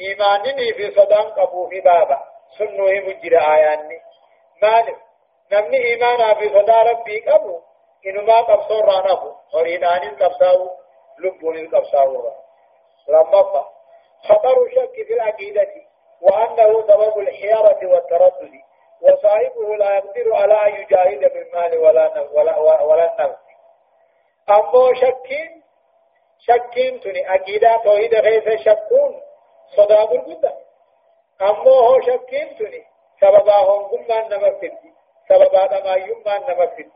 إيمانني في صدام قبو في بابا سنوه مجرى آياني مالك نمني إيمانا في صدا ربي قبو إنما قبصور رانه ورينان القبصاو لبون القبصاو لما خطر شك في العقيدة وأنه سبب الحيرة والتردد وصاحبه لا يقدر على أن يجاهد بالمال ولا ولا ولا النفس أما شكين شكين تني أكيدا توحيد غيث شكون صدا برغدا أما هو شكين تني سببا هم قمان نمفتي سببا دما يمان نمفتي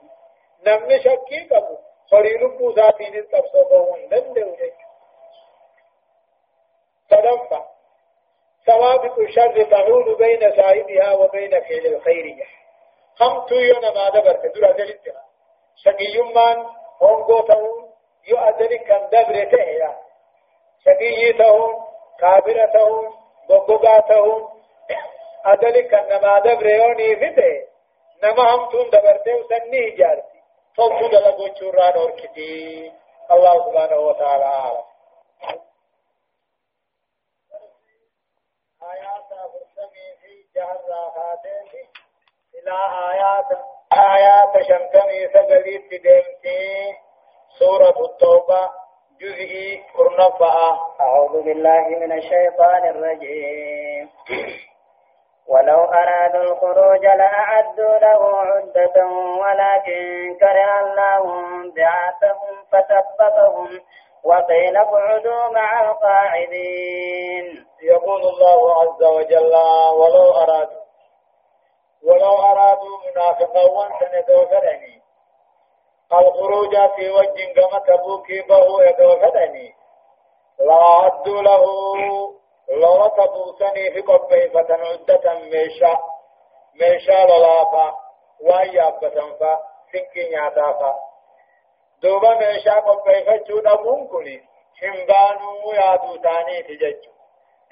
نمني شكين قبو خريل بوزاتين التبصبون دندو جيك تدفع. سوابق الشر تعود بين صاحبها وبين فعل الخير هم تويون ما دبر تدور أدل انتنا شقي يمان هونغو تهون أدل كان دبر تهيا. شقي تهون كابر تهون بقبقا تهون أدل كان ما دبر يوني فته نما هم تون دبر تهو سنني جارتي. فوقو دلقو چوران اور كتي الله سبحانه وتعالى عالم. إلى آيات آيات شمتمي سبليت ديمتي سورة التوبة جزئي كرنفة أعوذ بالله من الشيطان الرجيم. ولو أرادوا الخروج لأعدوا له عدة ولكن كره الله بعاثهم فثبتهم وقيل اقعدوا مع القاعدين. يقول الله عز وجل ولو أرادوا ولو أرادوا منافقا وانسن دوفرني الخروج في وجه كما تبوكي به يدوفرني لا أدوا له. لو تبوسني في قبه فتنعدة ميشا ميشا للافا وهي أبتنفا سنكي نعتافا دوبا ميشا قبه فجودا منكني شمبانو يادو تاني تججو.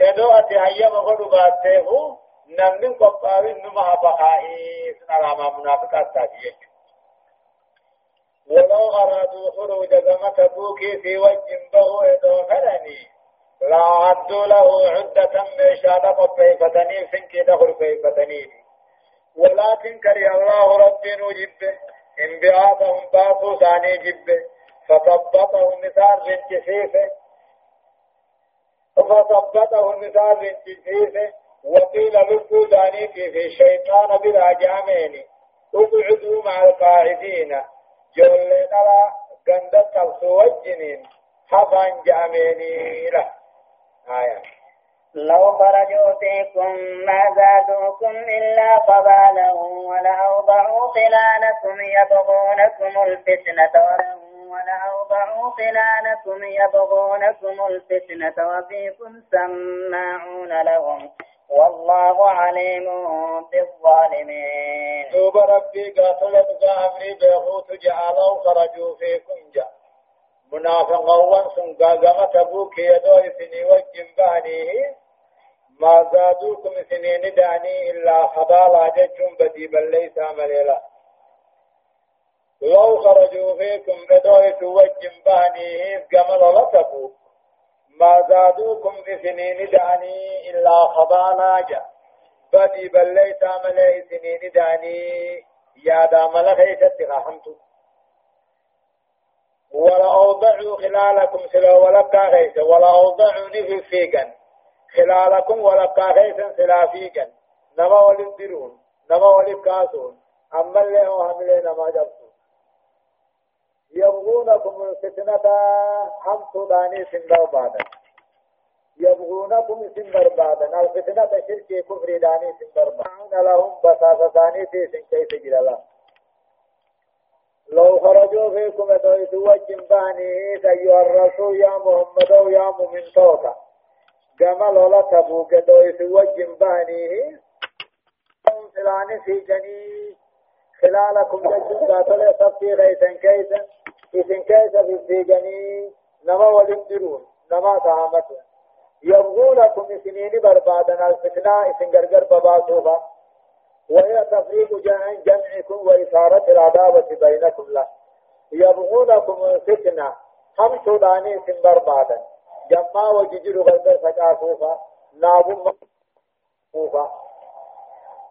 ادو أتي هيا مغلو باتيه نمن قبار نما بقائي سنراما منافقات تاجيه ولو أرادوا خروج كما تبوكي في وجه به إدو فلني لا عدوا له عدة ميشاد قبيفتني سنكي دخل قبيفتني ولكن كري الله ربي نجب انبعاثهم باسوا ثاني جب فثبتهم مثال رنجسيفه فثبتهم مثال رنجسيفه وقيل لكو دانيك في الشيطان بلا جامين. اقعدوا مع القاعدين. جول نرى قندت الخوجنين حفا جامين له آية لو خرجوا فيكم ما زادوكم إلا قبالا ولأوضعوا خلالكم يبغونكم الفتنة ولأوضعوا خلالكم يبغونكم الفتنة وفيكم سماعون لهم. والله عليم بالظالمين. دوب ربي قاتل بقى أمري بيخوت جعلوا خرجوا فيكم جا. منافقون سن قاقمة تبوك يدو إثني وجن بانيه. ما زادوكم سنين داني إلا خضالا ججم بديبا ليس مليلا لو خرجوا فيكم بدوي توجم بانيه قمل لتبوك ما زادوكم بسنين داني إلا خضالا جا. بديبا ليس ملي سنين داني يا دام لغيثت رحمتو ولا أوضعوا خلالكم سلا ولا كاغيث ولا أوضعوا نفي فيقا خلالكم ولقا خيسا سلافيكا نما ولد درون نما ولد كاسون أما اللي هو حملين ما جبتون يبغونكم الفتنة هم سوداني سندر بعدا يبغونكم سندر بعدا الفتنة شرك كفر داني سندر بعدا لهم بساسة ثاني تيسن كيف جلالا لو خرجوا فيكم دويتوا جنباني أيها الرسول يا محمد يا مؤمن توتا جمال ولا تبوك دويس وجن بانيه سلاني في جني. خلالكم ججن قاتل صفي غيثن كيسا إذن كيسا في في جني نما ولمدرون نما تهامتون يبغونكم سنين بربادنا الفتنة إذن غرغر بباسوها وهي تفريق جمعكم وإثارة العداوة بينكم له. يبغونكم الفتنة هم سوداني سن بربادا. جمع وججر غلبر فقاسوفا نابم موفا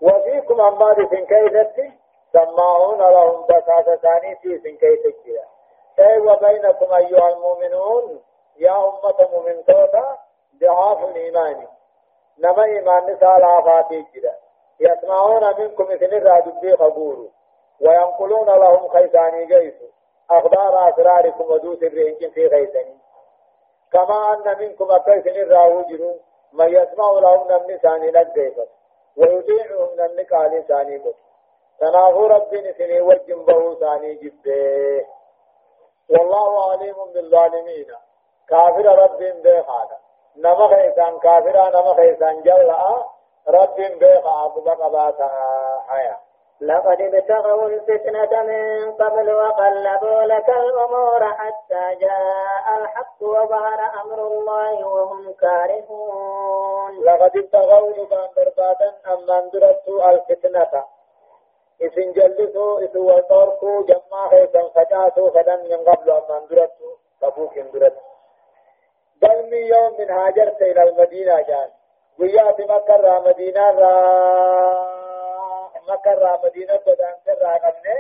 وفيكم أما بسن كيست سماعون لهم بساسة ثاني في سن كيست جرا أي وبينكم أيها المؤمنون يا أمة مؤمن توتا ضعاف الإيمان نما إيمان نسال آفاتي جرا يسمعون منكم إذن الراد بي خبور وينقلون لهم خيساني جيسو. أخبار أسراركم ودوس برهنكم في خيساني. كما أن منكم أكيسن الراوجر من يسمع لهم نمني ثاني نجيبت. ويطيعهم نمني قال ثاني بس تنافو ربي نسني وجن به ثاني جبه. والله عليم بالظالمين. كافر رب بخانا نما خيسان كافر نما خيسان جلعا رب بخا أبو بقباتا حياة. لقد ابتغوا الفتنة من قبل وقلبوا لك الأمور حتى جاء الحق وظهر أمر الله وهم كارهون. لقد ابتغوا لبان بربادا أما اندرتوا الفتنة؟ إذن جلسوا إذن وطوركوا جمع خيسا فجاتوا فدن من قبل أما اندرتوا تبوك اندرتوا بل من يوم من هاجرت إلى المدينة جان وياتي مكة مدينة را مكة را مدينة بدان كرا قمنا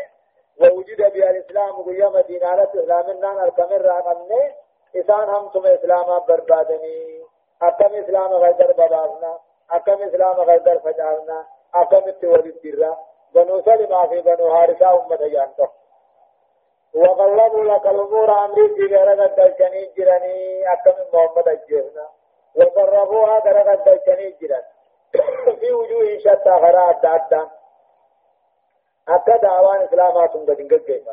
ووجد بها الإسلام قوية مدينة على إسلامنا الكمر را قمنا إسان هم ثم إسلاما بربادني أكم إسلام غير ببابنا أكم إسلام غير فجالنا أكم التولي الدرة بنو سلمة في بنو حارثة أمة جانتو وقلبوا لك الأمور أمري في غير الدلجني جراني أكم محمد الجهنا وقربوها غير الدلجني جران في وجوه شتى غراء أدى حتى دعوان إسلامات قد انقل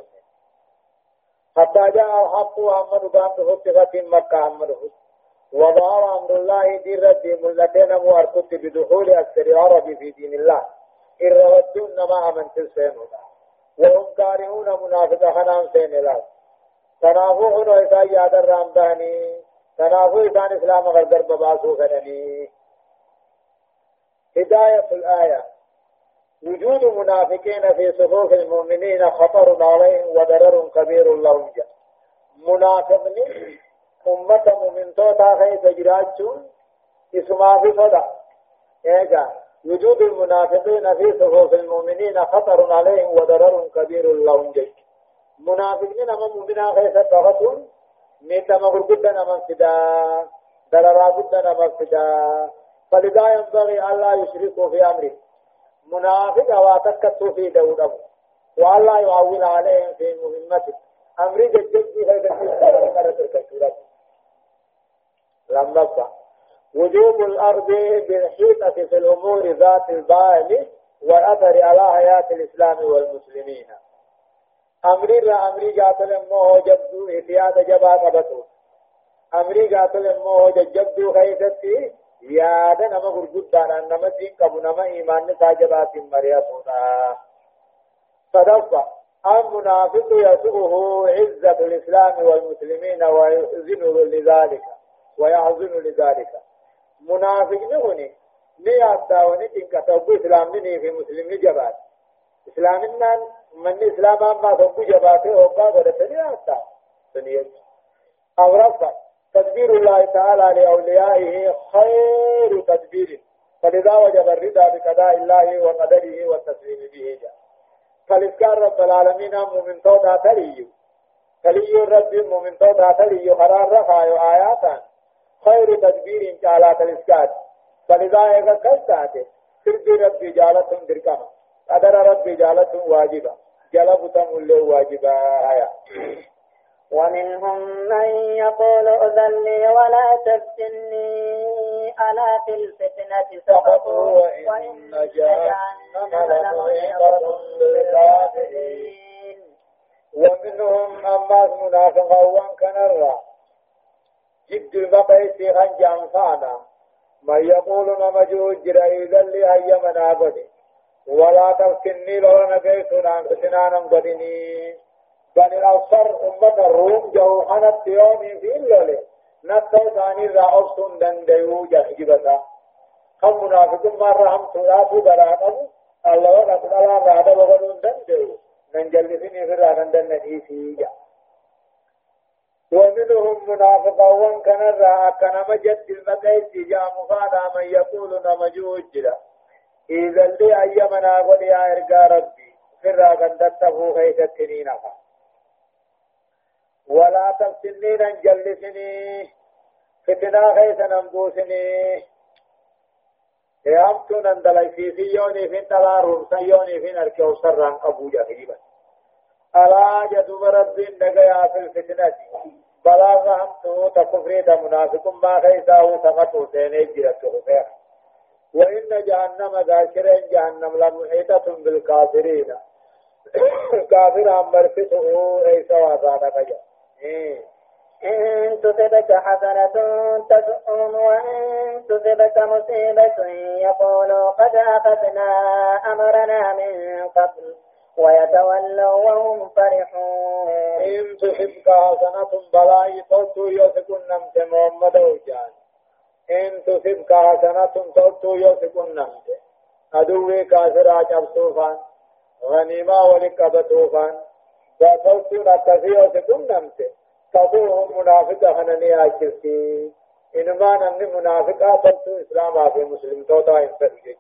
حتى جاء الحق وأحمد بان تفتغت مكة أحمد وظهر أمر الله دين ردي ملتين مؤركت بدخول أكثر العرب في دين الله. إن رودون ما أمن تلسين وهم كارهون منافق خنام سين الله تنافوه وإساء ياد الرامداني تنافوه إسان إسلام غرقر بباسو خنني هداية الآية. وجود منافقين في صفوف المؤمنين خطر عليهم وضرر كبير لهم جاء منافقين أمة مؤمن توتا خيس جراجون اسمها في صدى إيجا. وجود المنافقين في صفوف المؤمنين خطر عليهم وضرر كبير لهم جاء منافقين أمام مؤمنا خيس بغتون ميتا مغر قدنا من فدا ضررا قدنا من فدا فلذا ينبغي ألا يشركوا في أمره. منافق واتكتو في دودم والله يعول عليهم في مهمته أمر جدد في هذا لما بقى وجوب الأرض بالحيطة في الأمور ذات البال والأثر على حياة الإسلام والمسلمين. أمري أمري قاتل مو جبدو إتياد جبا قبطو أمري قاتل مو جبدو خيثتي yaada nama gurguddaadhaan nama diin qabu nama imaanni isaa jabaatiin mari'atudha. sadaffa المنافق يسوءه عزة الإسلام والمسلمين ويحزنه لذلك. ويحزن لذلك. منافق نغني. نيادا ونتنك تبو إسلامني في مسلم جبات إسلامنا من إسلام ما تبو جباته وقا قدتني أتا سنيت أو رفع تدبير الله تعالى لأوليائه خير تدبير. فلذا وجب الرضا بقضاء الله وقدره والتسليم به. جاء فالإذكار رب العالمين مؤمن تودا تلي تلي الرب مؤمن تودا تلي قرار رفع آياتا خير تدبير على الإذكار فلذا إذا كنت سرد ربي جالة دركما. قدر ربي جالة واجبة جلب تمول واجبة آية. ومنهم من يقول أذن لي ولا تفتني. ألا في الفتنة سقطوا. وإن جهنم لمحيطة بالكافرين ومنهم أما منافقا وأن كان الرا. جد البقيت غنجا فانا. من يقول نمجو جرى إذا لي هيا منابدي ولا تفتني لو نبيت سنانا قدني بني الأوصر أمة الروم جو حنت يومي في الليل نتو ثاني را أبسون دنديو جهجبتا. هم منافق مرة هم تلاتو براقب الله ونقل الله رادا وغنون دنديو. ننجلسني في رادا دندني سيجا ومنهم منافقا وان كان را كان مجد المكيس جا مفادا من يقول نمجو جدا. إذا اللي أيمنا قد إرقى ربي. الرادا دندفو خيثتني نفا ولا تفتنين انجلسني فتنا يامتو نندلي في سيوني في تلارون سيوني في نركو سران أبو ألا جدوب رب نقيا في الفتنة. بلا فهمتو تكفري دا منافق ما خيسا هو سمتو سيني جرتو خير وإن جهنم ذاكرين جهنم لمحيطة بالكافرين. كافر أمرفته أي سوا ذانا قجا إن تصبك حسنة تسؤهم وإن تصبك مصيبة يقولوا قد أخذنا أمرنا من قبل. ويتولوا وهم فرحون. إن تصبك حسنة بلاي توتو يوسكن نمت محمد وجان إن تصبك حسنة توتو يوسكن نمت أدوي كافر عجب صوفان غنيمة بطوفان فصوتي نتفي وسكم نمت تقول منافقة هنني آكلتي إنما نمني منافقة فلتو إسلام في مسلم توتا إنفرجك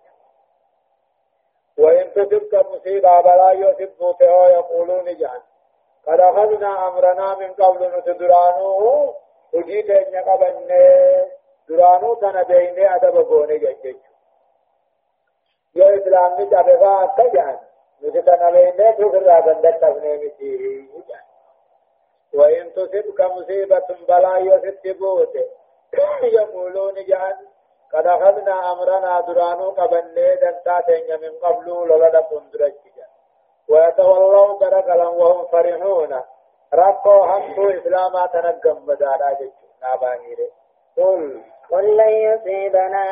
وإن تصبك مصيبة بلا يصب موتها يقولون جان قد أخذنا أمرنا من قبل نتدرانو. وجيت أن يقبن درانو تنبين أدب قوني جنجج. يا إسلام نجابها تجان نتكنا بينه تفرع بندت تبنيمتي وإن تصبك مصيبة بلا يستبوت يقولون جان قد أخذنا أمرنا درانو قبني دنتاتين من قبل لولا كندرج ويتولوا برقلا وهم فرحون رقوا همتو إسلاما تنقم بدارا جيشو نابانيري قل قل لن يصيبنا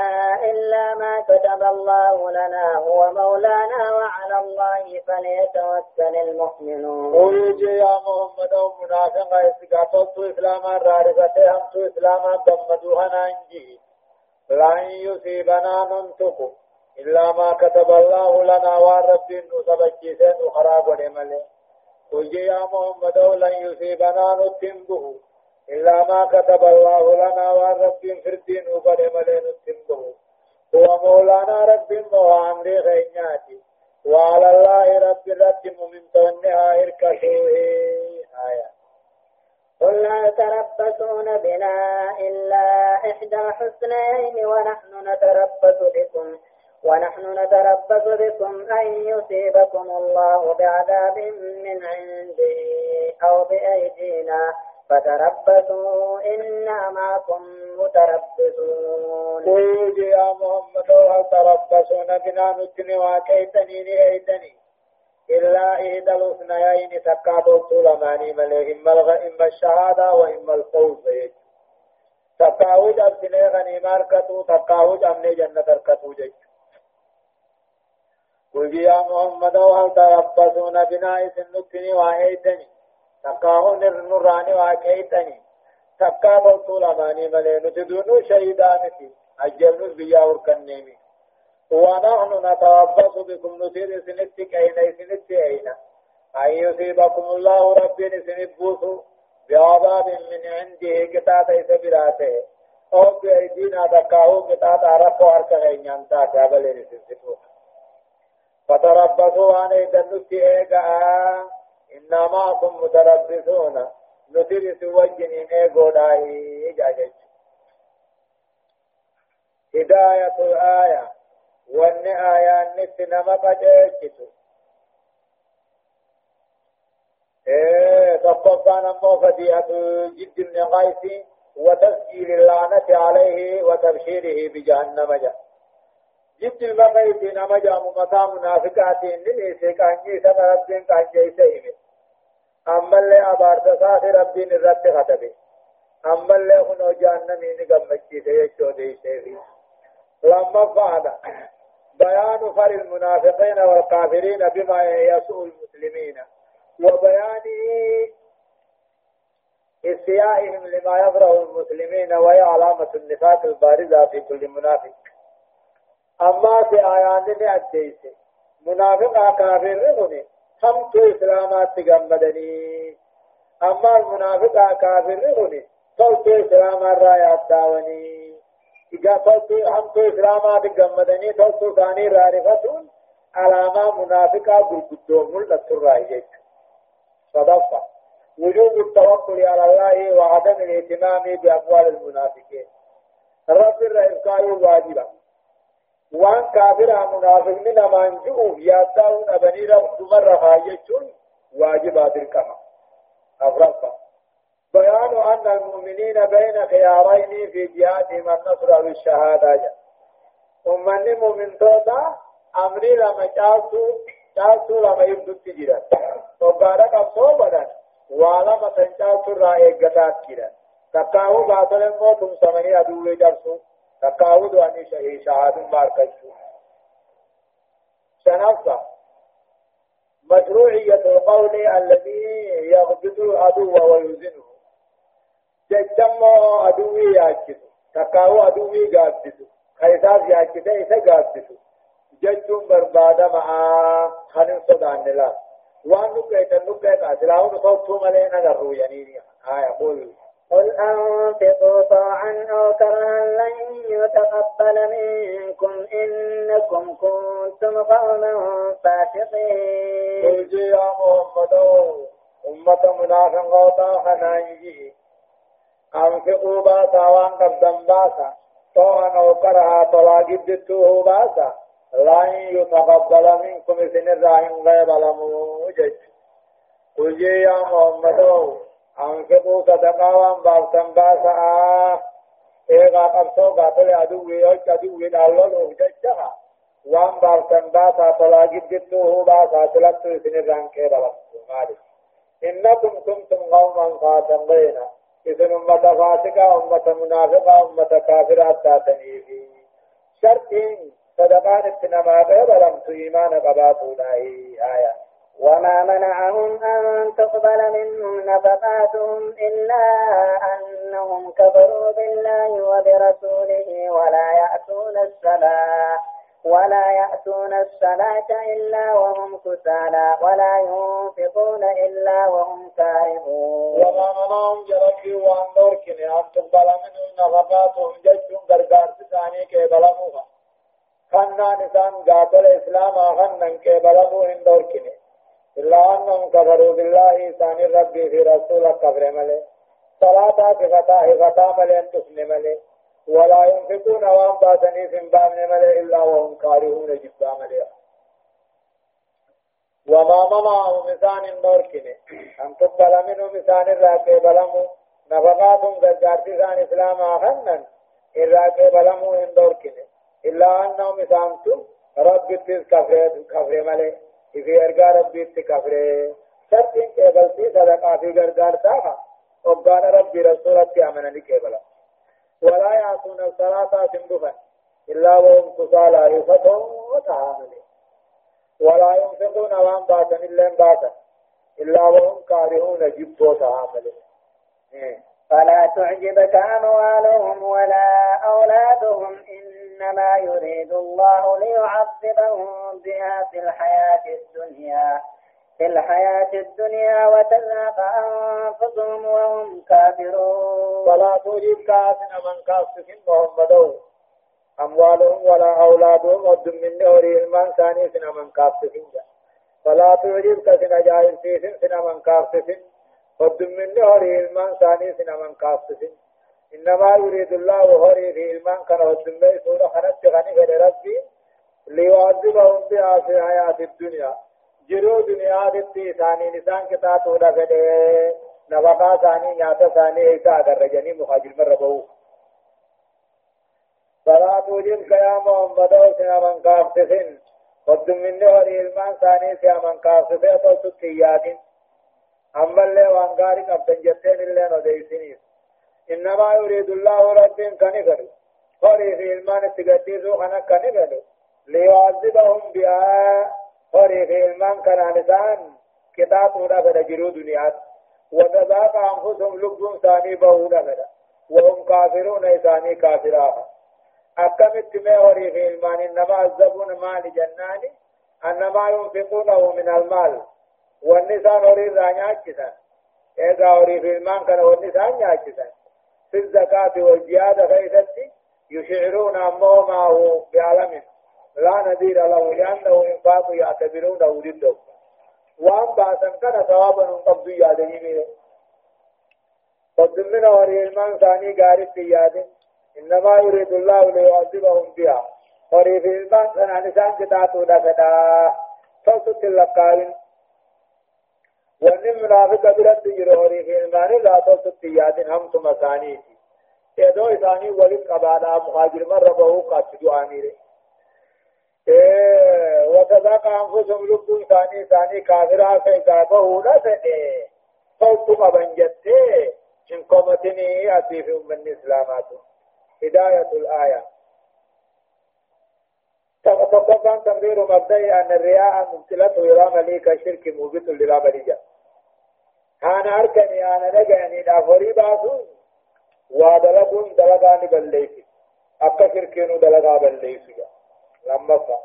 إلا ما كتب الله لنا هو مولانا وعلى الله فليتوكل المؤمنون قل يا محمد منافق استقاطت إسلاما رارفته همت إسلاما ضمدوها ننجي لن يصيبنا ننتق إلا ما كتب الله لنا والرب نسبجيسين وخراب ونمله قل يا محمد لن يصيبنا نتنبه إلا ما كتب الله لنا والرب فردين وبرملين التنبه هو مولانا رب وعمري غيناتي وعلى الله رب رب من تونها إركسوه. آية. قل لا تربصون بنا إلا إحدى الحسنين ونحن نتربص بكم ونحن نتربص بكم أن يصيبكم الله بعذاب من عنده أو بأيدينا فتربصوا إنا معكم متربصون. قل يا محمد تربصون بنا؟ نتني وكيتني لأيتني إلا إحدى الحسنيين تكادوا طولماني ملي إما. إما الشهادة وإما الفوز. تكاوج أبسني غنيمة أركتو تكاوج أمني جنة قل يا محمد وهل تربصون بنا؟ شهيدانتي بيا وركنيمي ونحن نتربص بكم نثير سنتك أين سنتك أين؟ أن يصيبكم الله ربي سنبوسوا بعذاب من عنده قطعة سبراته أو بأيدينا تقاهو قطعة عرفو عرق غينيانتا جابل نسنسفو فتربصوا عن إذن إيقا. إنا معكم متربصون. نترس وجنين إيقو داهي جاجج هداية الآية. وأن آية نت نما قدرتو إيه تقفان أمو فديئة جد بن قيس وتسجيل اللعنة عليه وتبشيره بجهنم جاء جد المقيس نما جاء ممتا منافقات لنيسي كانجي سنربين كانجي سيمي أما اللي أبارت ساس ربين الرد خطبه أما اللي هنو جهنمين قمجي سيجو دي سيفي لما فعل. بيان فر المنافقين والكافرين بما يسوء المسلمين. وبيان استيائهم لما يفرح المسلمين وهي علامة النفاق البارزة في كل منافق. أما في آيات أديس منافق كافر هنا هم تو إسلامات تجمدني. أما المنافق كافر هنا تو إسلامات رأيات داوني. تلتو هم تو إسلامات جمدني تلتو ثاني رارفتون علامة منافقة بالقدوم للترائيك صدفة. وجوب التوكل على الله وعدم الاهتمام بأموال المنافقين. رب الرئيسكاي واجبا. وان كافر منافق من منجو ياداون أبني رب مرة خايجون واجبات الكما أفرقا بيان أن المؤمنين بين خيارين في جهادهم النصر أو الشهادة. أمني مؤمن توتا أمري لما جاسو جاسو لما يبدو تجيرا. وقارك أبصو بدن. ولما تنجاسو رأي قطات كيرا. تقاو باطل الموت سمني أدوه جرسو. تقاو دواني شهي شهاد ماركشو شنفة مشروعية القول الذي يغبط العدو ويزنه. ججمو أدوي ياكدو تقاو أدوي قابدو خيساس ياكده إسا قابدو ججم بربادة معا خنن صدان لا وان نكيت نكيت أسلاو نصوتو ملينا نرو يعني آية قول قل أنفقوا طوعا أو كرها لن يتقبل منكم إنكم كنتم قوما فاسقين. قل يا محمد أمة منافقة خنايجي أنفقوا باسا وان قبضا باسا طوعا أو كرها طلاق جدتوه باسا لن يتقبل منكم سن الراهن غير لموجج قل يا محمد أنفقوا صدقا وان باسا باسا إيغا قبصو قاتل عدوي يوش عدوي لالله وججها وان باسا باسا طلاق جدتوه باسا تلقوا سن الراهن غير إنكم كنتم قوما فاسقين إذن أمة فاسقة أمة منافقة أمة كافرة تاتني في شرطين صدقان اتنما غير لم إيمان قباتوا آية. وما منعهم أن تقبل منهم نفقاتهم إلا أنهم كفروا بالله وبرسوله ولا يأتون الصلاة ولا يأتون الصلاة إلا وهم كسالى ولا ينفقون إلا وهم كارهون. وما منعهم جركي وان دوركن أن تقبل منهم نفقاتهم ججهم غرغار ثاني كيبلموها خنا نسان قاتل إسلام خنا كيبلمو ان دوركن. إلا أنهم كفروا بالله ثاني ربي في رسولك كفر ملي صلاة كفتا هفتا ملي أن ملي ولا ينفقون وان باتني في بامن ملئ إلا وهم كارهون جبا ملئ. وما منعه مسان النوركن أن تقبل منه مسان الراكي بلمو. نفقات قدارتي سان إسلام آخنن الراكي بلمو النوركن إلا أنه مسانتو رب التز كفر كفر ملئ. في أرقى رب التز كفر شرطين كيبلتي صدقا في غرغار تاها وقال ربي رسولتي أمنني كيبلمو ولا يعطون الصلاة سندفا إلا وهم كسالى يفتون وتعاملون ولا ينفقون وان باسا إلا باسا إلا وهم كارهون جبتو تعامل فلا تعجبك أموالهم ولا أولادهم. إنما يريد الله ليعذبهم بها في الحياة الدنيا. في الحياة الدنيا وتزهق أنفسهم وهم كافرون. فلا تعجبك من كافر محمد. أموالهم ولا أولادهم ودم من نوري المان ثاني سنة من كافسين فلا تعجبك سنة جاهل سيسن سنة من كافسين ودم من نوري المان ثاني سنة من كافسين إنما يريد الله هوري في المان كان ودم من سورة خنت غني غير ربي ليعذبهم بها في حياة الدنيا. جرو دنيا دتي ثاني نسان كتاتو لغده نبقى ثاني نياتا ثاني إيسا درجني مخاجر من ربوه فلا توجب يا محمد سنا من كافتسن قدم من وري المان ثاني سيا من كافتسن تو تكيادين أما اللي وانقاري قبضن جتين اللي نديسنين إنما يريد الله رب كنفر وري في المان تقديسو خنا كنفر ليعذبهم بها وري في المان كان نسان كتاب فدا جرو دنيات وتذاق أنفسهم لبهم ثاني بهودا فدا وهم كافرون إساني كافراها أكمت ما هوري في المال إنما عذبون مال جنان أنما ينفقونه من المال والنساء هوري رانيا كذا إذا هوري في المال كان والنساء نياكسا في الزكاة والجهاد خيثتي يشعرون أمه معه بعلم لا نذير له لأنه إنفاق يعتبرونه ضده. وأن بعثا كان ثوابا قبض قد من هوري المال ثاني قارب في يادن إنما يريد الله ليعذبهم بها. وريف المان سنة نسان كتاتو دفدا فلسط اللقاوين وأن منافق برد يرو وريف المان لا تلسط ياد. همت مسانيتي يدو إساني ولد قبانا مهاجر مرة بهو قاتدو آميري إيه أنفسهم لبو ثاني ثاني كافرا فإذا بهو لسنه فلسط قبن جته إن قمتني أتي في أم هداية الآية. تقطبا تنبير مبدئي أن الرياء مبتلة إلى مليك الشرك موبت للا مليجا أنا أركني أنا نجاني دافوري باسو. ودلقون دلقاني بلليسي أكا شركينو دلقا بلليسي فا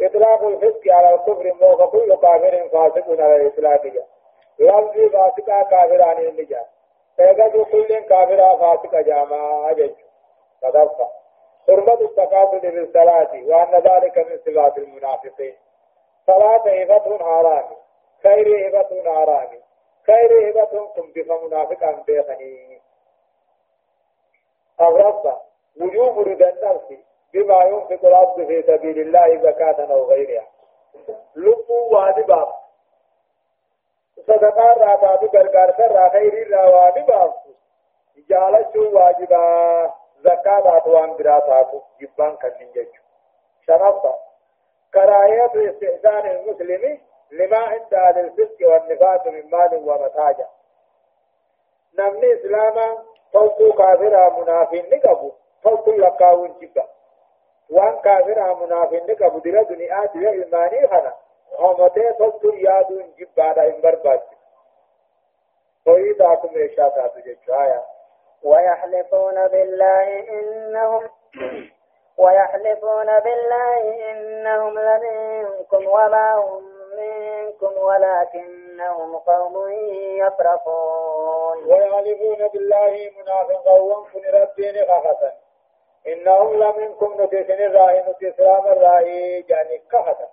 إطلاق الفسق على الكفر موقع كل كافر فاسق على الإطلاق. لفظي فاسقا كافر عن النجاة. فيقضوا كل كافر فاسق جامعا أجج. صدقت. حرمة التقاتل بالصلاة وأن ذلك من صفات المنافقين. صلاة هبة حرام خير هبة حرام خير هبة كن بف منافقا بيخني. الرب وجوب رضا النفس بما ينفق العبد في سبيل الله زكاة أو غيرها. لبو واجبا. صدقاء راتاتو غرغار سر خير را واجبا. جالشو واجبا. زكاة أتوان براتات جبان كنين جيجو شنطة كراهية استئذان المسلم لما عند أهل الفسق والنفاق من مال ومتاجة نمني إسلاما. توقو كافرها منافين نقبو توقو لقاون جبا وان كافرها منافين نقبو دل دنيا دل إيماني خنا همتي توقو يادون جبا دا إمبر بات وإذا كم إشاء جيجو آيات ويحلفون بالله إنهم ويحلفون بالله إنهم لمنكم وما هم منكم ولكنهم قوم يفرقون ويحلفون بالله منافقا وانكم ربين غفتا إنهم لمنكم نتسن الرأي نتسلام الرأي جاني كهتا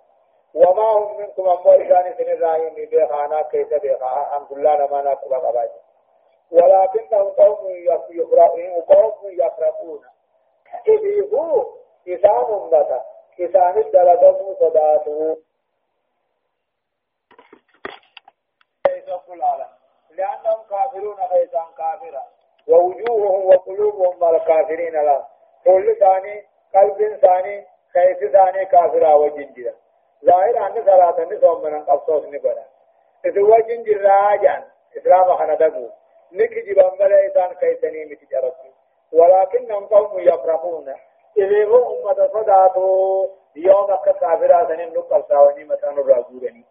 وما هم منكم أمو إسان سن الرأي بيخانا كيس بيخانا الحمد لله نمانا كبا قباجي ولكنهم قوم يفرحون قوم يفرحون إذ هو إسان أمتا إسان الدلدم صداته لأنهم كافرون غيثان كافرا. ووجوههم وقلوبهم الكافرين لا. كل ثاني قلب ثاني خيس ثاني كافرا وجنجرا ظاهر أن صلاة نسوم من قصص نبرا إذ وجنجر راجان إسلام خندقوا نكجب أمبلا إسان كيسني متجرسي ولكنهم قوم يفرحون. إذ هم أمة صداتوا يوم أكا كافرا سنين نقل ساوني مكان الرابورني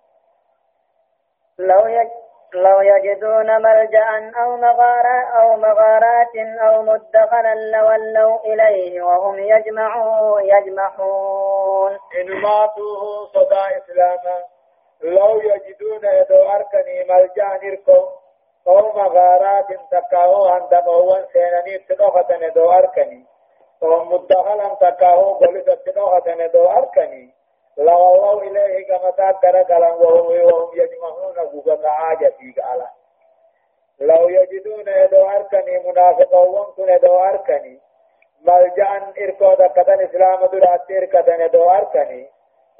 لو يج... لو يجدون ملجأ أو مغارة أو مغارات أو مدخلا لولوا إليه وهم يجمعون يجمحون. إن ماتوه صدى إسلاما. لو يجدون يدو أركني ملجأ نركو أو مغارات تكاو عند قوان سيناني تنوخة يدو أركني. أو مدخلا تكاو قلت تنوخة يدو أركني. الله إليه كما تاكر كلام وهم وهم يجمعون عاجة في قالا لو يجدون يدو أركني منافقون كن يدو أركني ملجأ إركو دكتن إسلام درات إركتن يدو أركني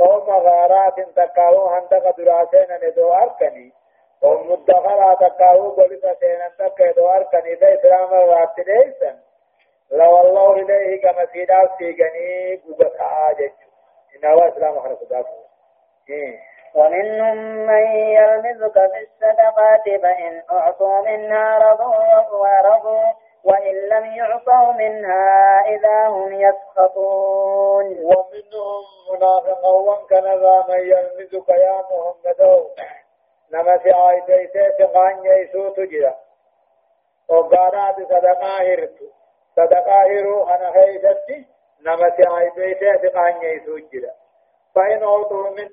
أو مغارات تكاو هندق دراسين يدو أركني أو مدخلا تكاو قلت سينا تك يدو أركني دا إسلام رات ليسن لو الله إليه كما سيدا سيغني قوة عاجة إنه إسلام خلق ذاته ومنهم من يلمزك في الصدقات فإن أعطوا منها رضوا ورضوا وإن لم يعطوا منها إذا هم يسخطون. ومنهم منافقا وكان ذا من يلمزك يا محمد. نما في آيتي سيسقان يسو تجرى وقالات صدقا هرت. صدقا هرو أنا هيدتي آيتي سيسقان يسو جرى فإن أعطوا من